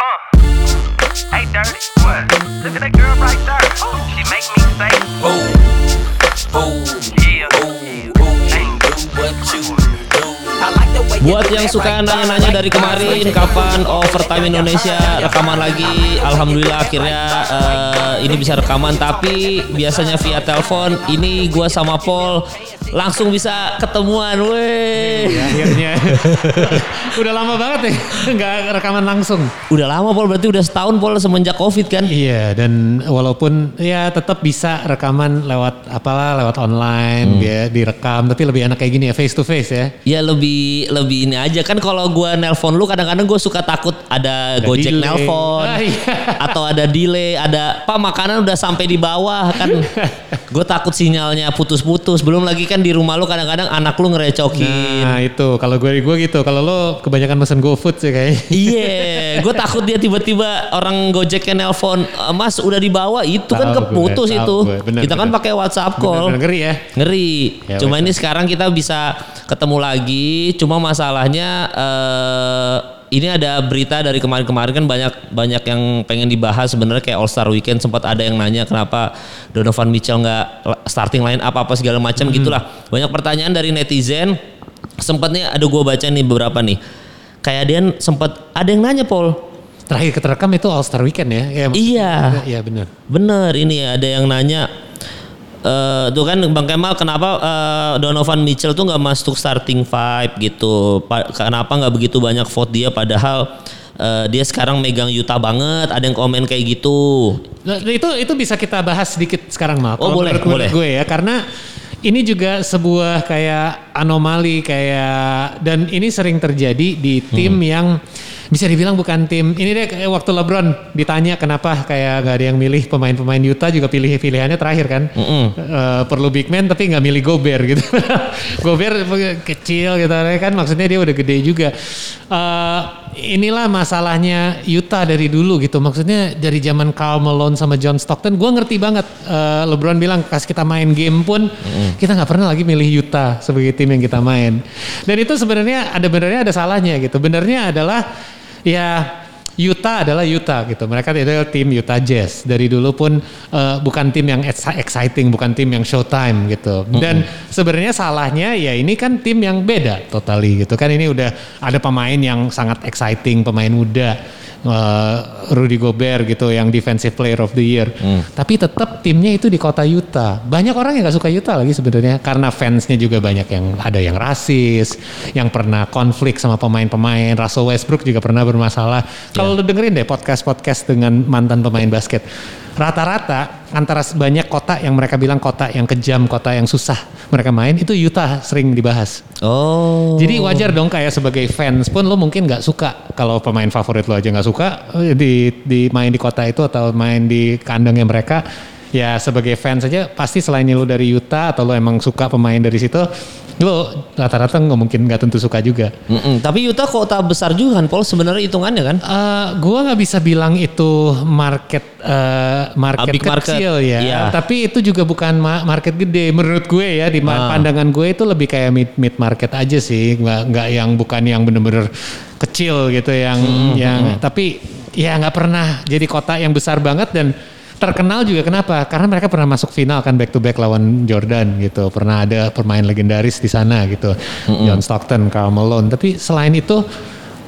Hey, dirty. What? Look at that girl right there. She make me say, Boom, boom, yeah. boom, boom. Do what you do. I like the way you Buat yang suka nanya-nanya dari kemarin kapan overtime Indonesia rekaman lagi, alhamdulillah akhirnya eh, ini bisa rekaman tapi biasanya via telepon. Ini gua sama Paul langsung bisa ketemuan, weh. Ya, akhirnya udah lama banget ya nggak rekaman langsung Udah lama Paul berarti udah setahun Paul semenjak Covid kan? iya dan walaupun ya tetap bisa rekaman lewat apalah lewat online Hmm. ya direkam tapi lebih enak kayak gini ya face to face ya Ya lebih lebih ini aja kan kalau gua nelpon lu kadang-kadang gue suka takut ada, Ada Gojek delay. nelpon Ah, iya. atau ada delay, ada Pak makanan udah sampai di bawah kan. gue takut sinyalnya putus-putus. Belum lagi kan di rumah lu kadang-kadang anak lu ngerecokin. nah itu kalau gue gue gitu kalau lo kebanyakan mesen GoFood sih kayaknya Iya, gue takut dia tiba-tiba orang Gojeknya nelpon, "Eh, Mas udah dibawa, itu kan Tahu gue, keputus tahu itu. gue, bener, kita kan bener. pakai WhatsApp call. Bener-bener ngeri ya Ngeri. Ya, cuma wes. ini sekarang kita bisa ketemu lagi. Cuma masalahnya eh ini ada berita dari kemarin-kemarin kan banyak banyak yang pengen dibahas sebenarnya kayak All Star Weekend sempat ada yang nanya kenapa Donovan Mitchell nggak starting line apa apa segala macam gitulah. Banyak pertanyaan dari netizen. Sempatnya ada gue baca nih beberapa nih. Kayak dia sempat ada yang nanya Paul. terakhir keterekam itu All Star Weekend ya, ya Iya. iya benar Bener ini ada yang nanya eh tuh kan Bang Kemal kenapa eh, Donovan Mitchell tuh nggak masuk starting five gitu? Pa- kenapa nggak begitu banyak vote dia padahal eh, dia sekarang megang Utah banget. Ada yang komen kayak gitu. Nah, itu itu bisa kita bahas sedikit sekarang mal. Oh, Kalau boleh, boleh. gue ya karena ini juga sebuah kayak anomali kayak dan ini sering terjadi di tim Hmm. yang bisa dibilang bukan tim. Ini deh waktu LeBron ditanya kenapa kayak gak ada yang milih pemain-pemain Utah juga pilih pilihannya terakhir kan. Eh, perlu big man tapi nggak milih Gobert gitu. Gobert kecil gitu kan? Maksudnya dia udah gede juga. Eh, inilah masalahnya Utah dari dulu gitu. Maksudnya dari zaman Karl Malone sama John Stockton gue ngerti banget. Eh, LeBron bilang pas kita main game pun kita nggak pernah lagi milih Utah sebagai tim yang kita main. Dan itu sebenarnya ada benernya ada salahnya gitu. Benernya adalah ya Utah adalah Utah gitu. Mereka adalah tim Utah Jazz. Dari dulu pun eh, bukan tim yang ex- exciting, bukan tim yang showtime gitu. Dan sebenarnya salahnya ya ini kan tim yang beda totally gitu kan. Ini udah ada pemain yang sangat exciting, pemain muda. Eh, Rudy Gobert gitu yang defensive player of the year. Tapi tetap timnya itu di kota Utah. Banyak orang yang gak suka Utah lagi sebenarnya karena fansnya juga banyak yang ada yang rasis, yang pernah konflik sama pemain-pemain. Russell Westbrook juga pernah bermasalah. Kalau lu dengerin deh podcast-podcast dengan mantan pemain basket, rata-rata antara banyak kota yang mereka bilang kota yang kejam, kota yang susah mereka main itu Utah sering dibahas. Oh. Jadi wajar dong kayak sebagai fans pun lo mungkin nggak suka kalau pemain favorit lo aja nggak suka eh, di di main di kota itu atau main di kandangnya mereka ya sebagai fans saja pasti selain lo dari Utah atau lo emang suka pemain dari situ lo rata-rata nggak mungkin nggak tentu suka juga. Mm-mm. Tapi Utah kota besar juga kan Paul sebenarnya hitungannya kan. Eh, gua nggak bisa bilang itu market eh, market market, kecil ya, iya. tapi itu juga bukan ma- market gede menurut gue ya di Ah. pandangan gue itu lebih kayak mid mid market aja sih, nggak nggak yang bukan yang bener-bener kecil gitu yang Hmm, yang tapi ya nggak pernah jadi kota yang besar banget dan terkenal juga kenapa? Karena mereka pernah masuk final kan back to back lawan Jordan gitu. Pernah ada pemain legendaris di sana gitu. John Stockton, Karl Malone. Tapi selain itu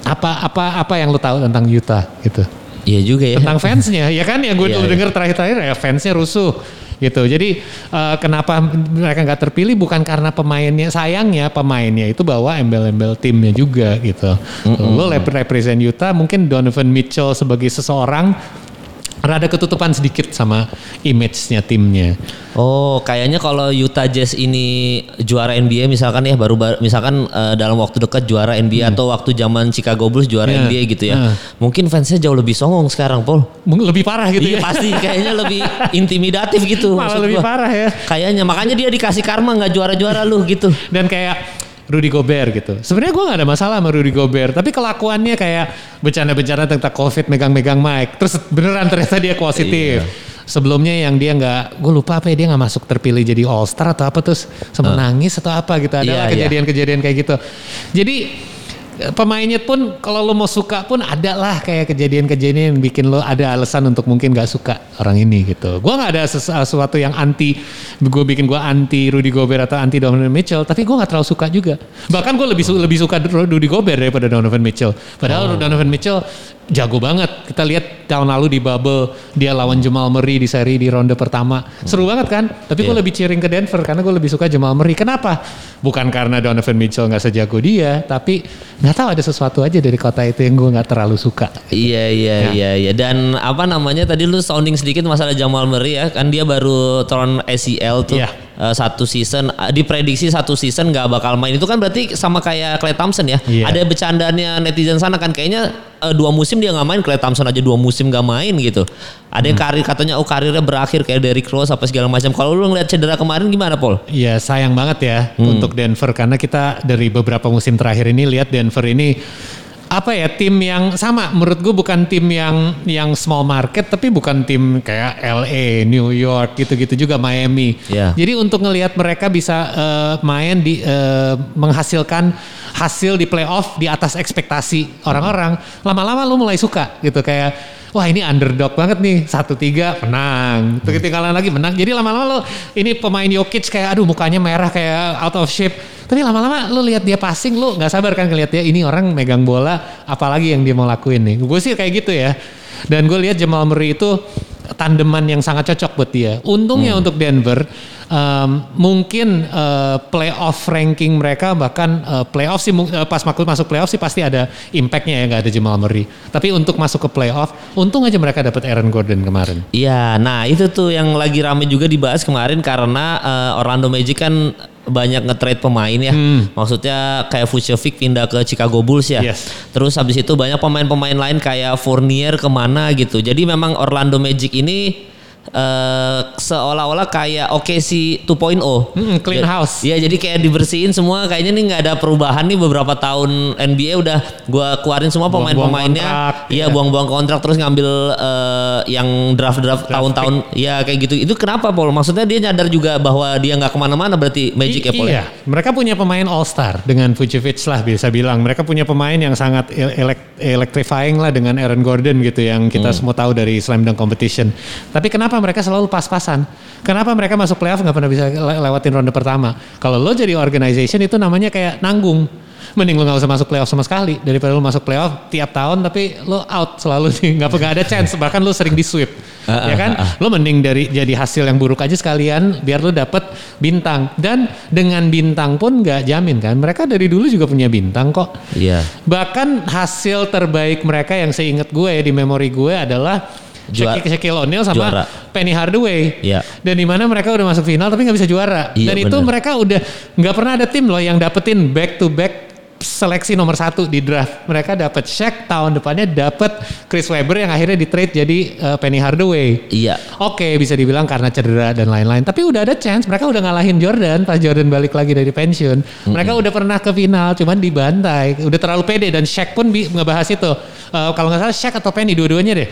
apa apa apa yang lu tahu tentang Utah gitu? Iya juga ya. Tentang fansnya, ya kan yang gue Iya, dulu iya. denger terakhir-terakhir ya fansnya rusuh gitu. Jadi eh, kenapa mereka nggak terpilih bukan karena pemainnya, sayangnya pemainnya itu bawa embel-embel timnya juga gitu. Lo rep- represent Utah, mungkin Donovan Mitchell sebagai seseorang rada ketutupan sedikit sama image-nya timnya. Oh, kayaknya kalau Utah Jazz ini juara NBA misalkan ya baru baru- misalkan eh, dalam waktu dekat juara NBA atau waktu zaman Chicago Bulls juara Iya. NBA gitu ya. Iya. Mungkin fansnya jauh lebih songong sekarang, Paul. Mungkin lebih parah gitu Iya ya. pasti kayaknya lebih intimidatif gitu. Malah lebih gua. parah ya. Kayaknya makanya dia dikasih karma nggak juara-juara lu gitu. dan kayak Rudy Gobert gitu. Sebenarnya gue gak ada masalah sama Rudy Gobert, tapi kelakuannya kayak bercanda-bercanda tentang COVID megang-megang mic. Terus beneran ternyata dia positif. Sebelumnya yang dia nggak, gue lupa apa ya dia nggak masuk terpilih jadi All Star atau apa terus sempat nangis atau apa gitu. Ada Iya, iya. kejadian-kejadian kayak gitu. Jadi pemainnya pun kalau lo mau suka pun ada lah kayak kejadian-kejadian yang bikin lo ada alasan untuk mungkin gak suka orang ini gitu. Gua nggak ada ses- sesuatu yang anti, gue bikin gue anti Rudy Gobert atau anti Donovan Mitchell, tapi gue nggak terlalu suka juga. Bahkan gue lebih su- lebih suka Rudy Gobert daripada Donovan Mitchell. Padahal Donovan Mitchell jago banget. Kita lihat tahun lalu di bubble dia lawan Jamal Murray di seri di ronde pertama. Seru banget kan? Tapi gue Iya. lebih cheering ke Denver karena gue lebih suka Jamal Murray. Kenapa? Bukan karena Donovan Mitchell nggak sejago dia, tapi nggak tahu ada sesuatu aja dari kota itu yang gue nggak terlalu suka. Iya iya Ya. iya iya dan apa namanya tadi lu sounding sedikit masalah Jamal Murray ya kan dia baru turun ACL tuh Iya. Eh, satu season eh, diprediksi satu season nggak bakal main itu kan berarti sama kayak Clay Thompson ya Iya. ada bercandanya netizen sana kan kayaknya eh, dua musim dia nggak main Clay Thompson aja dua musim nggak main gitu ada yang Hmm. karir katanya oh karirnya berakhir kayak Derrick Rose apa segala macam kalau lu ngeliat cedera kemarin gimana Paul? Iya sayang banget ya Hmm. untuk Denver karena kita dari beberapa musim terakhir ini lihat Denver ini apa ya tim yang sama menurut gue bukan tim yang yang small market tapi bukan tim kayak LA, New York gitu-gitu juga Miami. Iya. Jadi untuk ngelihat mereka bisa eh, main di eh, menghasilkan hasil di playoff di atas ekspektasi orang-orang, lama-lama lu mulai suka gitu kayak wah ini underdog banget nih satu tiga menang, tuh ketinggalan lagi menang. Jadi lama-lama lo ini pemain Jokic kayak aduh mukanya merah kayak out of shape. Tapi lama-lama lu lihat dia passing lu nggak sabar kan ngeliat dia ini orang megang bola apalagi yang dia mau lakuin nih. Gue sih kayak gitu ya. Dan gue lihat Jamal Murray itu tandeman yang sangat cocok buat dia. Untungnya untuk Denver um, mungkin uh, playoff ranking mereka bahkan uh, playoff sih uh, pas masuk masuk playoff sih pasti ada impactnya ya nggak ada Jamal Murray. Tapi untuk masuk ke playoff, untung aja mereka dapat Aaron Gordon kemarin. Iya, nah itu tuh yang lagi rame juga dibahas kemarin karena eh, Orlando Magic kan banyak nge-trade pemain ya. Maksudnya kayak Vucevic pindah ke Chicago Bulls ya. Yes. Terus habis itu banyak pemain-pemain lain kayak Fournier ke mana gitu. Jadi memang Orlando Magic ini eh seolah-olah kayak oke si 2.0. Mm, clean Ya- house. Iya, jadi kayak dibersihin semua kayaknya nih nggak ada perubahan nih beberapa tahun NBA udah gua keluarin semua pemain-pemainnya. Iya, ya. buang-buang kontrak terus ngambil eh, yang draft-draft tahun-tahun ya kayak gitu. Itu kenapa Paul? Maksudnya dia nyadar juga bahwa dia nggak ke mana-mana berarti Magic ya I- Paul. ya? Iya, mereka punya pemain All Star dengan Vucevic lah bisa bilang. Mereka punya pemain yang sangat el- elek- electrifying lah dengan Aaron Gordon gitu yang kita semua tahu dari Slam Dunk Competition. Tapi kenapa mereka selalu pas-pasan? Kenapa mereka masuk playoff nggak pernah bisa le- lewatin ronde pertama? Kalau lo jadi organization itu namanya kayak nanggung. Mending lo gak usah masuk playoff sama sekali. Daripada lo masuk playoff tiap tahun tapi lo out selalu nih nggak pernah ada chance. Bahkan lo sering di sweep. Ah, ya kan? lo mending dari jadi hasil yang buruk aja sekalian biar lo dapet bintang. Dan dengan bintang pun nggak jamin kan? Mereka dari dulu juga punya bintang kok. Iya. bahkan hasil terbaik mereka yang seingat gue ya di memori gue adalah Juara- Shaquille Shaquille O'Neal sama juara. Penny Hardaway Iya. dan di mana mereka udah masuk final tapi nggak bisa juara Iya, dan itu bener. mereka udah nggak pernah ada tim loh yang dapetin back to back seleksi nomor satu di draft mereka dapat Shaq tahun depannya dapat Chris Webber yang akhirnya di trade jadi uh, Penny Hardaway Iya. Oke bisa dibilang karena cedera dan lain-lain. Tapi udah ada chance. Mereka udah ngalahin Jordan pas Jordan balik lagi dari pensiun. Mereka udah pernah ke final cuman dibantai. Udah terlalu pede dan Shaq pun bi- ngebahas itu. Eh, kalau nggak salah Shaq atau Penny dua-duanya deh.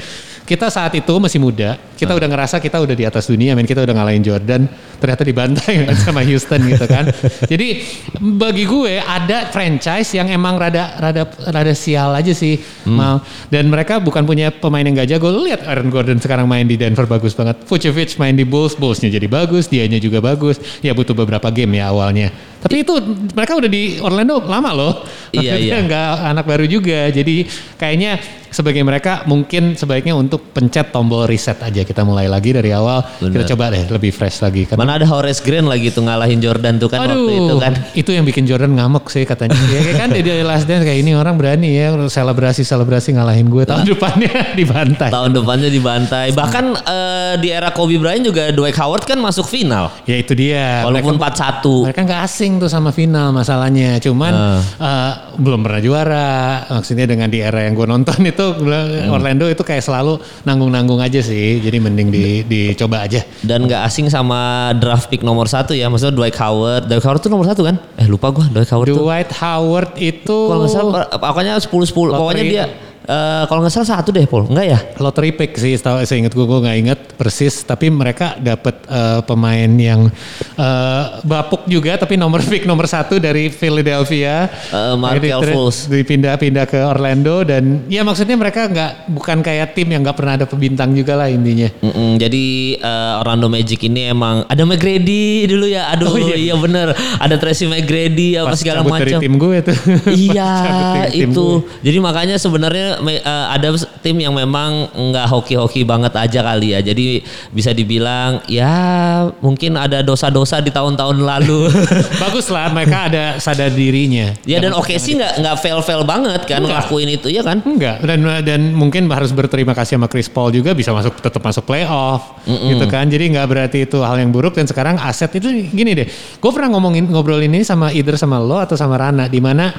Kita saat itu masih muda. Kita udah ngerasa kita udah di atas dunia. Men kita udah ngalahin Jordan. Ternyata dibantai sama Houston gitu kan. Jadi bagi gue ada franchise yang emang rada rada rada sial aja sih. Mal. Dan mereka bukan punya pemain yang gak jago. Lu lihat Aaron Gordon sekarang main di Denver bagus banget. Vucevic main di Bulls, Bullsnya jadi bagus, dianya juga bagus. Ya butuh beberapa game ya awalnya. Tapi itu mereka udah di Orlando lama loh. Iya, iya. nggak anak baru juga. Jadi kayaknya sebagai mereka mungkin sebaiknya untuk pencet tombol reset aja kita mulai lagi dari awal. Bener. Kita coba deh lebih fresh lagi. Karena Mana ada Horace Grant lagi tuh ngalahin Jordan tuh kan waktu Aduh, itu kan. itu yang bikin Jordan ngamuk sih katanya. ya kayak kan di Last Dance kayak ini orang berani ya selebrasi selebrasi ngalahin gue tahun depannya dibantai. Tahun depannya dibantai. Bahkan eh, di era Kobe Bryant juga Dwight Howard kan masuk final. Ya itu dia. Walaupun mereka, 4-1. mereka nggak asing tuh sama final masalahnya. Cuman Ah. eh, belum pernah juara. Maksudnya dengan di era yang gue nonton itu Hmm. Orlando itu kayak selalu nanggung-nanggung aja sih. Jadi mending di, dicoba aja. Dan nggak asing sama draft pick nomor satu ya. Maksudnya Dwight Howard. Dwight Howard tuh nomor satu kan? Eh lupa gua Dwight Howard tuh. Dwight Howard itu Kalau nggak salah pokoknya 10-10. Pokoknya dia Eh, kalau nggak salah satu deh, Paul. Enggak ya? lottery pick sih setahu saya ingat gue gue nggak inget persis tapi mereka dapat eh, pemain yang eh, bapuk juga tapi nomor pick nomor satu dari Philadelphia Eh, Markel Fultz. dipindah-pindah ke Orlando dan ya maksudnya mereka nggak bukan kayak tim yang nggak pernah ada pembintang juga lah intinya Mm-mm, jadi eh, Orlando Magic ini emang ada McGrady dulu ya. Aduh, Oh, iya. iya. bener. Ada Tracy McGrady apa Pas segala macam. tim gue tuh iya itu gue. jadi makanya sebenarnya eh, ada tim yang memang nggak hoki-hoki banget aja kali ya. Jadi bisa dibilang ya mungkin ada dosa-dosa di tahun-tahun lalu. Bagus lah mereka ada sadar dirinya. Ya dan oke sih nggak nggak fail-fail banget kan Enggak. ngelakuin itu ya kan? Enggak. Dan dan mungkin harus berterima kasih sama Chris Paul juga bisa masuk tetap masuk playoff gitu kan. Jadi nggak berarti itu hal yang buruk. Dan sekarang aset itu gini deh. Gue pernah ngomongin ngobrolin ini sama either sama lo atau sama Rana di mana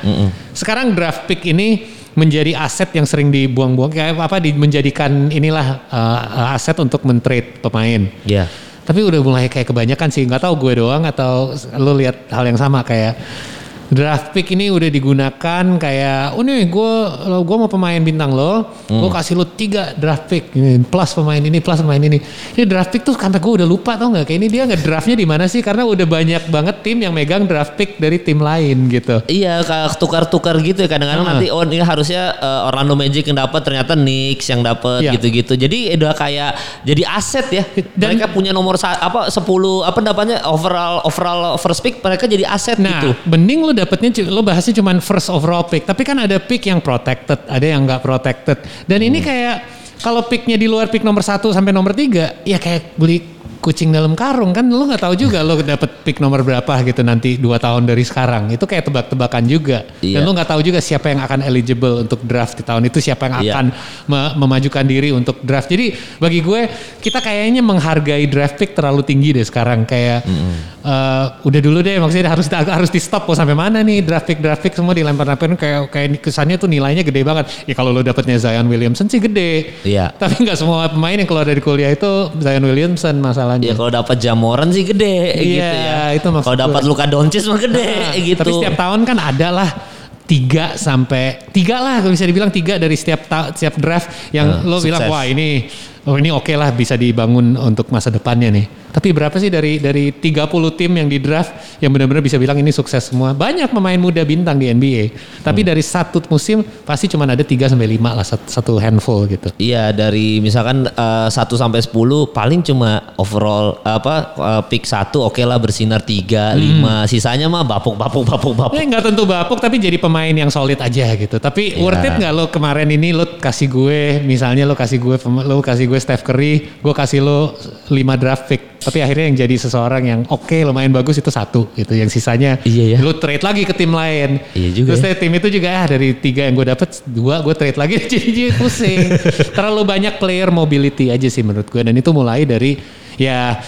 sekarang draft pick ini menjadi aset yang sering dibuang-buang kayak apa di, menjadikan inilah uh, aset untuk mentrade pemain. Ya tapi udah mulai kayak kebanyakan sih nggak tahu gue doang atau lo lihat hal yang sama kayak draft pick ini udah digunakan kayak oh nih gue lo gue mau pemain bintang lo gue kasih lo tiga draft pick ini plus pemain ini plus pemain ini ini draft pick tuh karena gue udah lupa tau nggak kayak ini dia nggak draftnya di mana sih karena udah banyak banget tim yang megang draft pick dari tim lain gitu Iya, kayak tukar-tukar gitu ya kadang-kadang Ah. nanti oh ini harusnya eh, Orlando Magic yang dapat ternyata Knicks yang dapat Iya. gitu-gitu. Jadi udah kayak jadi aset ya. Dan- mereka punya nomor apa 10 apa dapatnya overall overall first pick mereka jadi aset Nah, gitu. mending lo dapetnya cu- lo bahasnya cuman first overall pick, tapi kan ada pick yang protected, ada yang nggak protected. Dan ini kayak kalau picknya di luar pick nomor 1 sampai nomor 3, ya kayak beli kucing dalam karung kan lo nggak tahu juga lo dapet pick nomor berapa gitu nanti dua tahun dari sekarang. Itu kayak tebak-tebakan juga. Iya. dan lo nggak tahu juga siapa yang akan eligible untuk draft di tahun itu siapa yang Iya. akan me- memajukan diri untuk draft. Jadi bagi gue kita kayaknya menghargai draft pick terlalu tinggi deh sekarang. Kayak eh, udah dulu deh maksudnya harus harus di stop kok sampai mana nih draft pick draft pick semua dilempar-lemparin kayak kayak kesannya tuh nilainya gede banget. Ya kalau lo dapetnya Zion Williamson sih gede. Iya. tapi nggak semua pemain yang keluar dari kuliah itu Zion Williamson masalahnya Ya kalau dapat Jamoran sih gede Iya, gitu ya. itu maksud Kalau dapat. Luka Doncic mah gede Nah, gitu. Tapi setiap tahun kan ada lah tiga sampai tiga lah kalau bisa dibilang tiga dari setiap ta- setiap draft yang Nah, lo bilang sukses. wah ini oh ini oke lah bisa dibangun untuk masa depannya nih. Tapi berapa sih dari dari 30 tim yang di draft yang benar-benar bisa bilang ini sukses semua? Banyak pemain muda bintang di NBA. Hmm. Tapi dari satu musim pasti cuma ada 3 sampai 5 lah satu, handful gitu. Iya dari misalkan eh, 1 sampai 10 paling cuma overall apa eh, pick 1 oke lah bersinar 3, 5. Sisanya mah bapuk bapuk bapuk bapuk. Ya nggak tentu bapuk tapi jadi pemain yang solid aja gitu. Tapi Iya. worth it nggak lo kemarin ini lo kasih gue misalnya lo kasih gue lo kasih gue Steph Curry, gue kasih lo 5 draft pick. Tapi akhirnya yang jadi seseorang yang oke lumayan bagus itu satu gitu. Yang sisanya Iya ya. lo trade lagi ke tim lain. Iya juga Terus ya. tim itu juga ah dari tiga yang gue dapet dua gue trade lagi jadi, pusing. Terlalu banyak player mobility aja sih menurut gue dan itu mulai dari ya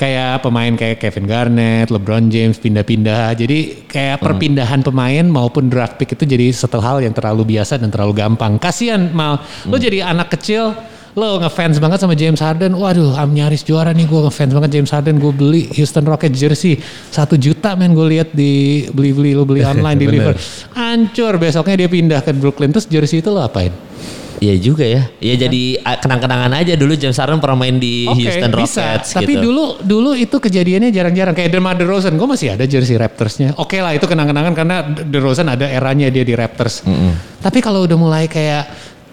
kayak pemain kayak Kevin Garnett, LeBron James pindah-pindah. Jadi kayak perpindahan pemain maupun draft pick itu jadi satu hal yang terlalu biasa dan terlalu gampang. Kasihan mal, lo jadi anak kecil lo ngefans banget sama James Harden, waduh, am nyaris juara nih gue ngefans banget James Harden, gue beli Houston Rockets jersey satu juta men gue lihat di beli-beli lo beli online di Bener. Liverpool, hancur besoknya dia pindah ke Brooklyn terus jersey itu lo apain? Iya juga ya. Iya jadi kenang-kenangan aja dulu James Harden pernah main di Oke, Houston bisa. Rockets Tapi gitu. dulu dulu itu kejadiannya jarang-jarang. Kayak DeMar DeRozan, gue masih ada jersey Raptorsnya. Oke lah itu kenang-kenangan karena DeRozan ada eranya dia di Raptors. Tapi kalau udah mulai kayak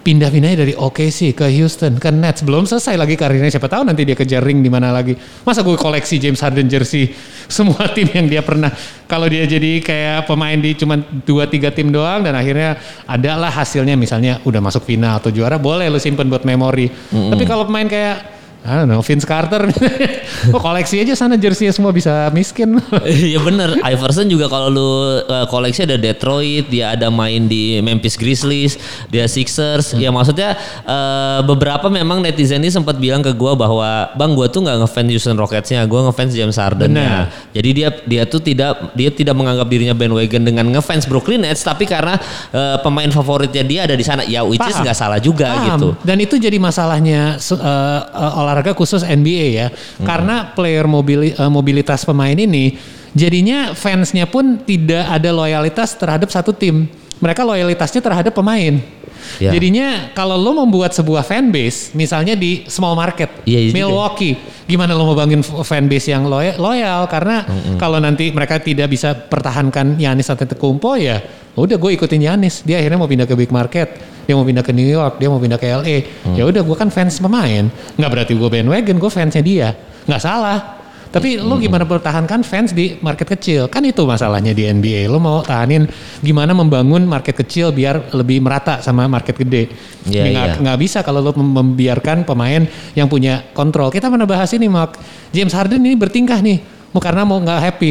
pindah-pindahnya dari OKC ke Houston. Ke Nets belum selesai lagi karirnya. Siapa tahu nanti dia kejar ring di mana lagi. Masa gue koleksi James Harden jersey semua tim yang dia pernah. Kalau dia jadi kayak pemain di cuma dua tiga tim doang dan akhirnya adalah hasilnya. Misalnya udah masuk final atau juara boleh lu simpen buat memori. Tapi kalau pemain kayak I don't know, Vince Carter oh, koleksi aja sana jersey semua bisa miskin Iya bener, Iverson juga kalau lu uh, koleksi ada Detroit, dia ada main di Memphis Grizzlies, dia Sixers. Hmm. Ya maksudnya uh, beberapa memang netizen ini sempat bilang ke gua bahwa bang gua tuh nggak ngefans Houston Rocketsnya, gua ngefans James Harden. Benar. Jadi dia dia tuh tidak dia tidak menganggap dirinya bandwagon dengan ngefans Brooklyn Nets, tapi karena uh, pemain favoritnya dia ada di sana. Ya which is nggak salah juga Paham. gitu. Dan itu jadi masalahnya eh, eh, olahraga khusus NBA ya. Karena player mobili- eh, mobilitas pemain ini jadinya fansnya pun tidak ada loyalitas terhadap satu tim. mereka loyalitasnya terhadap pemain. Ya. Jadinya kalau lo membuat sebuah fanbase, misalnya di small market, Iya, iya. Milwaukee, gimana lo mau bangun fanbase yang loyal? loyal? Karena kalau nanti mereka tidak bisa pertahankan Yanis Antetokounmpo ya, udah gue ikutin Yanis. Dia akhirnya mau pindah ke big market, dia mau pindah ke New York, dia mau pindah ke LA. Mm. Ya udah, gue kan fans pemain. Nggak berarti gue bandwagon, gue fansnya dia. Nggak salah. Tapi lo gimana pertahankan fans di market kecil? Kan itu masalahnya di NBA. Lo mau tahanin gimana membangun market kecil biar lebih merata sama market gede. Iya, Nggak- iya. nggak bisa kalau lo mem- membiarkan pemain yang punya kontrol. Kita pernah bahas ini, Mark. James Harden ini bertingkah nih, mau karena mau nggak happy.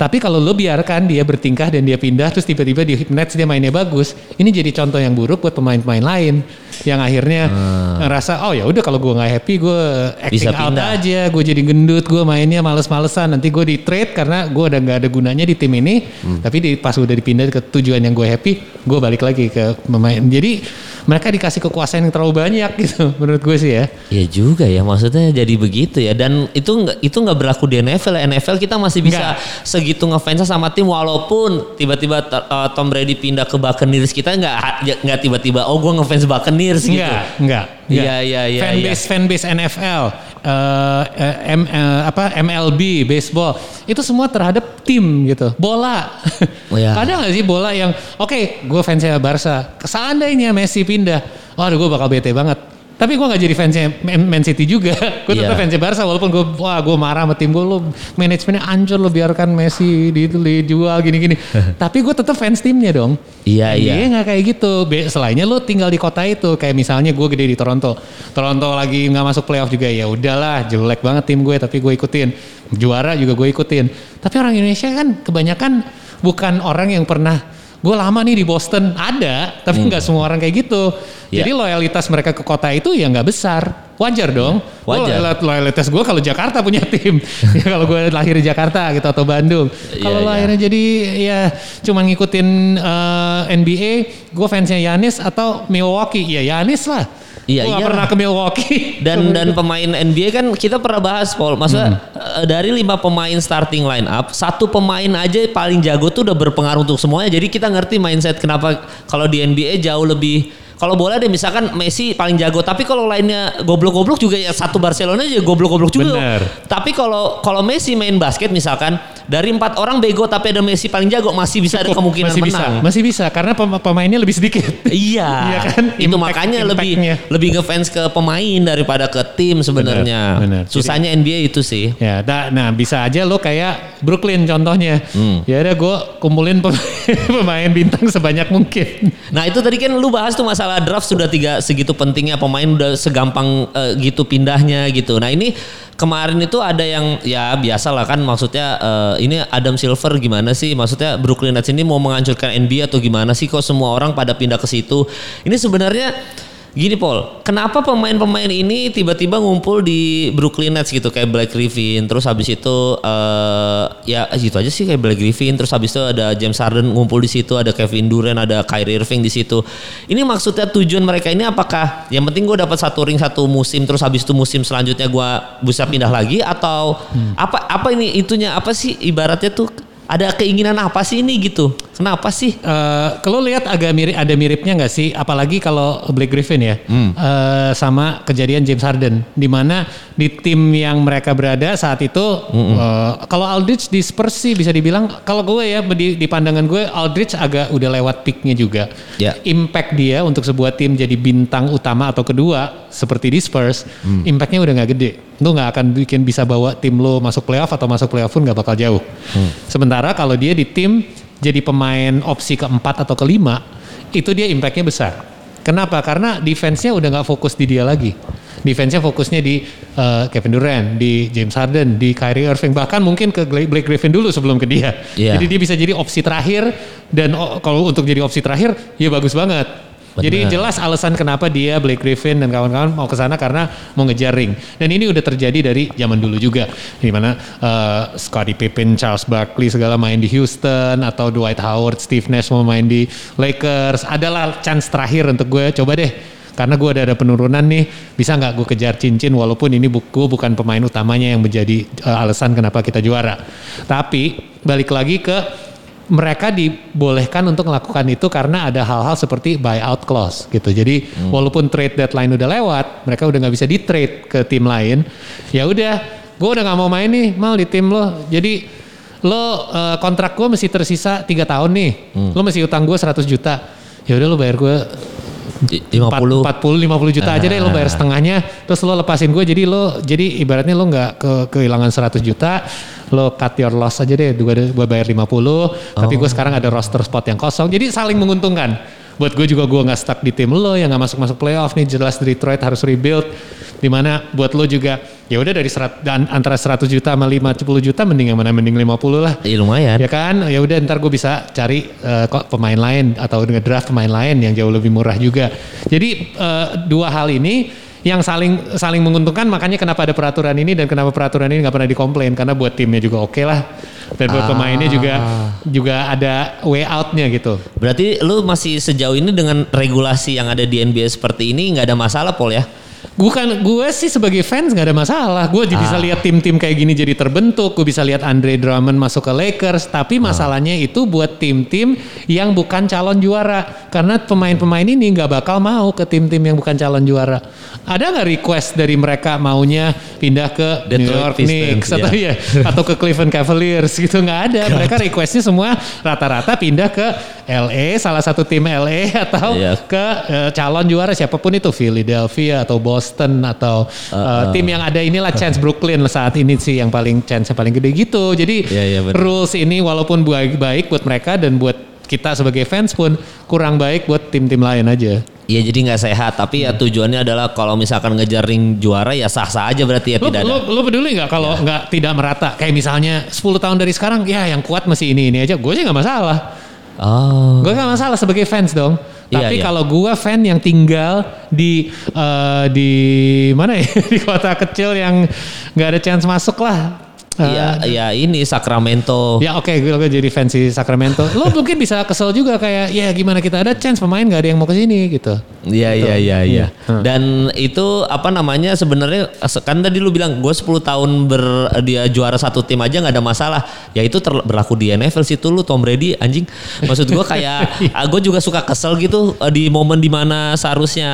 Tapi kalau lo biarkan dia bertingkah dan dia pindah, terus tiba-tiba di Nets dia mainnya bagus, ini jadi contoh yang buruk buat pemain-pemain lain yang akhirnya ngerasa oh ya udah kalau gue nggak happy gue acting Bisa out pindah. aja, gue jadi gendut, gue mainnya males-malesan, nanti gue di trade karena gue udah nggak ada gunanya di tim ini. Tapi di, pas udah dipindah ke tujuan yang gue happy, gue balik lagi ke pemain. Jadi mereka dikasih kekuasaan yang terlalu banyak gitu, menurut gue sih ya. Ya juga ya maksudnya jadi begitu ya dan itu nggak itu nggak berlaku di NFL ya. NFL kita masih bisa Nggak. segitu ngefans sama tim walaupun tiba-tiba uh, Tom Brady pindah ke Buccaneers kita nggak nggak tiba-tiba oh gue ngefans Buccaneers gitu. Enggak, enggak. Iya, iya, iya, Fanbase, fanbase NFL, eh, eh, M, eh, apa MLB, baseball, itu semua terhadap tim gitu. Bola. Oh, iya. Ada nggak sih bola yang, oke, gue fansnya Barca. Seandainya Messi pindah, waduh gue bakal bete banget. Tapi gue gak jadi fansnya Man City juga. gue tetap Iya. fansnya Barca walaupun gue wah gue marah sama tim gue lo manajemennya hancur lo biarkan Messi di itu dijual gini-gini. Tapi gue tetap fans timnya dong. Iya, NBA iya. nggak kayak gitu. Selainnya lu tinggal di kota itu, kayak misalnya gue gede di Toronto. Toronto lagi nggak masuk playoff juga ya udahlah, jelek banget tim gue tapi gue ikutin. Juara juga gue ikutin. Tapi orang Indonesia kan kebanyakan bukan orang yang pernah gue lama nih di Boston ada, tapi nggak semua orang kayak gitu. Iya. Jadi loyalitas mereka ke kota itu ya nggak besar. Wajar dong. Wajar. Loyal- Loyalitas gue kalau Jakarta punya tim. ya kalau gue lahir di Jakarta gitu atau Bandung. Iya, Kalau lo iya. akhirnya jadi ya cuman ngikutin eh, NBA, gue fansnya Yanis atau Milwaukee, ya Yanis lah. Iya, iya. pernah ke Milwaukee. Dan dan pemain NBA kan kita pernah bahas Paul. Maksudnya Hmm. eh, dari lima pemain starting line up, satu pemain aja paling jago tuh udah berpengaruh untuk semuanya. Jadi kita ngerti mindset kenapa kalau di NBA jauh lebih kalau bola deh misalkan Messi paling jago, tapi kalau lainnya goblok-goblok juga ya satu Barcelona aja goblok-goblok juga. Bener. Tapi kalau kalau Messi main basket misalkan dari empat orang bego tapi ada Messi paling jago masih bisa ada kemungkinan masih bisa, menang. masih bisa karena pem- pemainnya lebih sedikit. Iya, Iya kan? Itu Impact- makanya lebih lebih ngefans ke pemain daripada ke tim sebenarnya. benar. Susahnya NBA itu sih. Ya, da- nah bisa aja lo kayak Brooklyn contohnya. Hmm. Ya udah gue kumpulin pemain, pemain bintang sebanyak mungkin. Nah itu tadi kan lu bahas tuh masalah draft sudah tiga segitu pentingnya pemain udah segampang eh, gitu pindahnya gitu. Nah ini kemarin itu ada yang ya biasa lah kan maksudnya eh, ini Adam Silver gimana sih maksudnya Brooklyn Nets ini mau menghancurkan NBA atau gimana sih kok semua orang pada pindah ke situ. Ini sebenarnya Gini Paul, kenapa pemain-pemain ini tiba-tiba ngumpul di Brooklyn Nets gitu kayak Black Griffin, terus habis itu eh ya gitu aja sih kayak Black Griffin, terus habis itu ada James Harden ngumpul di situ, ada Kevin Durant, ada Kyrie Irving di situ. Ini maksudnya tujuan mereka ini apakah yang penting gue dapat satu ring satu musim, terus habis itu musim selanjutnya gue bisa pindah lagi atau apa apa ini itunya apa sih ibaratnya tuh ada keinginan apa sih ini gitu? Kenapa sih? Eh, kalau lihat agak mirip ada miripnya nggak sih? Apalagi kalau Blake Griffin ya Eh, sama kejadian James Harden di mana di tim yang mereka berada saat itu eh, kalau Aldridge di Spurs sih bisa dibilang kalau gue ya di, di pandangan gue Aldridge agak udah lewat peaknya juga. Ya. impact dia untuk sebuah tim jadi bintang utama atau kedua seperti di Spurs impactnya udah nggak gede. Lu nggak akan bikin bisa bawa tim lo masuk playoff atau masuk playoff pun nggak bakal jauh. Sementara kalau dia di tim jadi pemain opsi keempat atau kelima itu dia impactnya besar kenapa karena defense-nya udah nggak fokus di dia lagi defense-nya fokusnya di eh, Kevin Durant di James Harden di Kyrie Irving bahkan mungkin ke Blake Griffin dulu sebelum ke dia Iya. jadi dia bisa jadi opsi terakhir dan oh, kalau untuk jadi opsi terakhir ya bagus banget. Jadi Benar. jelas alasan kenapa dia Blake Griffin dan kawan-kawan mau ke sana karena mau ngejar ring. Dan ini udah terjadi dari zaman dulu juga. Di mana eh, Scottie Pippen, Charles Barkley segala main di Houston atau Dwight Howard, Steve Nash mau main di Lakers. Adalah chance terakhir untuk gue coba deh karena gue udah ada penurunan nih bisa nggak gue kejar cincin walaupun ini buku bukan pemain utamanya yang menjadi eh, alasan kenapa kita juara tapi balik lagi ke mereka dibolehkan untuk melakukan itu karena ada hal-hal seperti buyout clause gitu. Jadi walaupun trade deadline udah lewat, mereka udah nggak bisa di trade ke tim lain. Ya udah, gue udah nggak mau main nih, mal di tim lo. Jadi lo eh, kontrak gue masih tersisa tiga tahun nih, lo masih utang gue 100 juta. Ya udah lo bayar gue 50 40 50 juta aja deh lo bayar setengahnya. Terus lo lepasin gue jadi lo jadi ibaratnya lo nggak ke kehilangan 100 juta lo cut your loss aja deh. Gue gue bayar 50 tapi gue sekarang ada roster spot yang kosong. Jadi saling menguntungkan buat gue juga gue nggak stuck di tim lo yang nggak masuk masuk playoff nih. Jelas Detroit harus rebuild. Di mana buat lo juga ya udah dari serat, dan antara 100 juta sama 50 juta mending yang mana? Mending 50 lah. Iya lumayan. ya kan? Ya udah ntar gue bisa cari eh, kok pemain lain atau ngedraft pemain lain yang jauh lebih murah juga. Jadi eh, dua hal ini yang saling saling menguntungkan makanya kenapa ada peraturan ini dan kenapa peraturan ini nggak pernah dikomplain karena buat timnya juga oke lah. Dan buat pemainnya juga juga ada way outnya gitu. Berarti lu masih sejauh ini dengan regulasi yang ada di NBA seperti ini nggak ada masalah Pol ya? Bukan gue sih sebagai fans nggak ada masalah. Gue Ah. bisa lihat tim-tim kayak gini jadi terbentuk. Gue bisa lihat Andre Drummond masuk ke Lakers. Tapi Ah. masalahnya itu buat tim-tim yang bukan calon juara. Karena pemain-pemain ini nggak bakal mau ke tim-tim yang bukan calon juara. Ada nggak request dari mereka maunya pindah ke New Detroit York Pistons, Knicks atau ya. atau ke Cleveland Cavaliers gitu nggak ada. Mereka requestnya semua rata-rata pindah ke LA salah satu tim LA atau Iya. ke eh, calon juara siapa pun itu Philadelphia atau Boston atau eh, tim yang ada inilah chance Brooklyn saat ini sih yang paling chance yang paling gede gitu. Jadi Iya, iya, benar. rules ini walaupun baik baik buat mereka dan buat kita sebagai fans pun kurang baik buat tim-tim lain aja. Iya jadi nggak sehat tapi ya tujuannya adalah kalau misalkan ngejar ring juara ya sah-sah aja berarti ya Lu, tidak lu, ada. lu peduli nggak kalau nggak tidak merata? Kayak misalnya 10 tahun dari sekarang, ya yang kuat masih ini ini aja. Gue sih nggak masalah. Oh. Gue gak masalah sebagai fans dong. Iya, Tapi iya. kalau gue fan yang tinggal di eh, di mana ya di kota kecil yang nggak ada chance masuk lah. Iya, iya ini Sacramento. Ya oke, gue jadi fans di Sacramento. Lo mungkin bisa kesel juga kayak, ya gimana kita ada chance pemain nggak ada yang mau ke sini gitu. Iya iya iya iya. Hmm. Dan itu apa namanya sebenarnya kan tadi lu bilang gue 10 tahun ber dia juara satu tim aja nggak ada masalah. Ya itu ter- berlaku di NFL situ lu Tom Brady anjing. Maksud gue kayak gue juga suka kesel gitu eh, di momen di mana seharusnya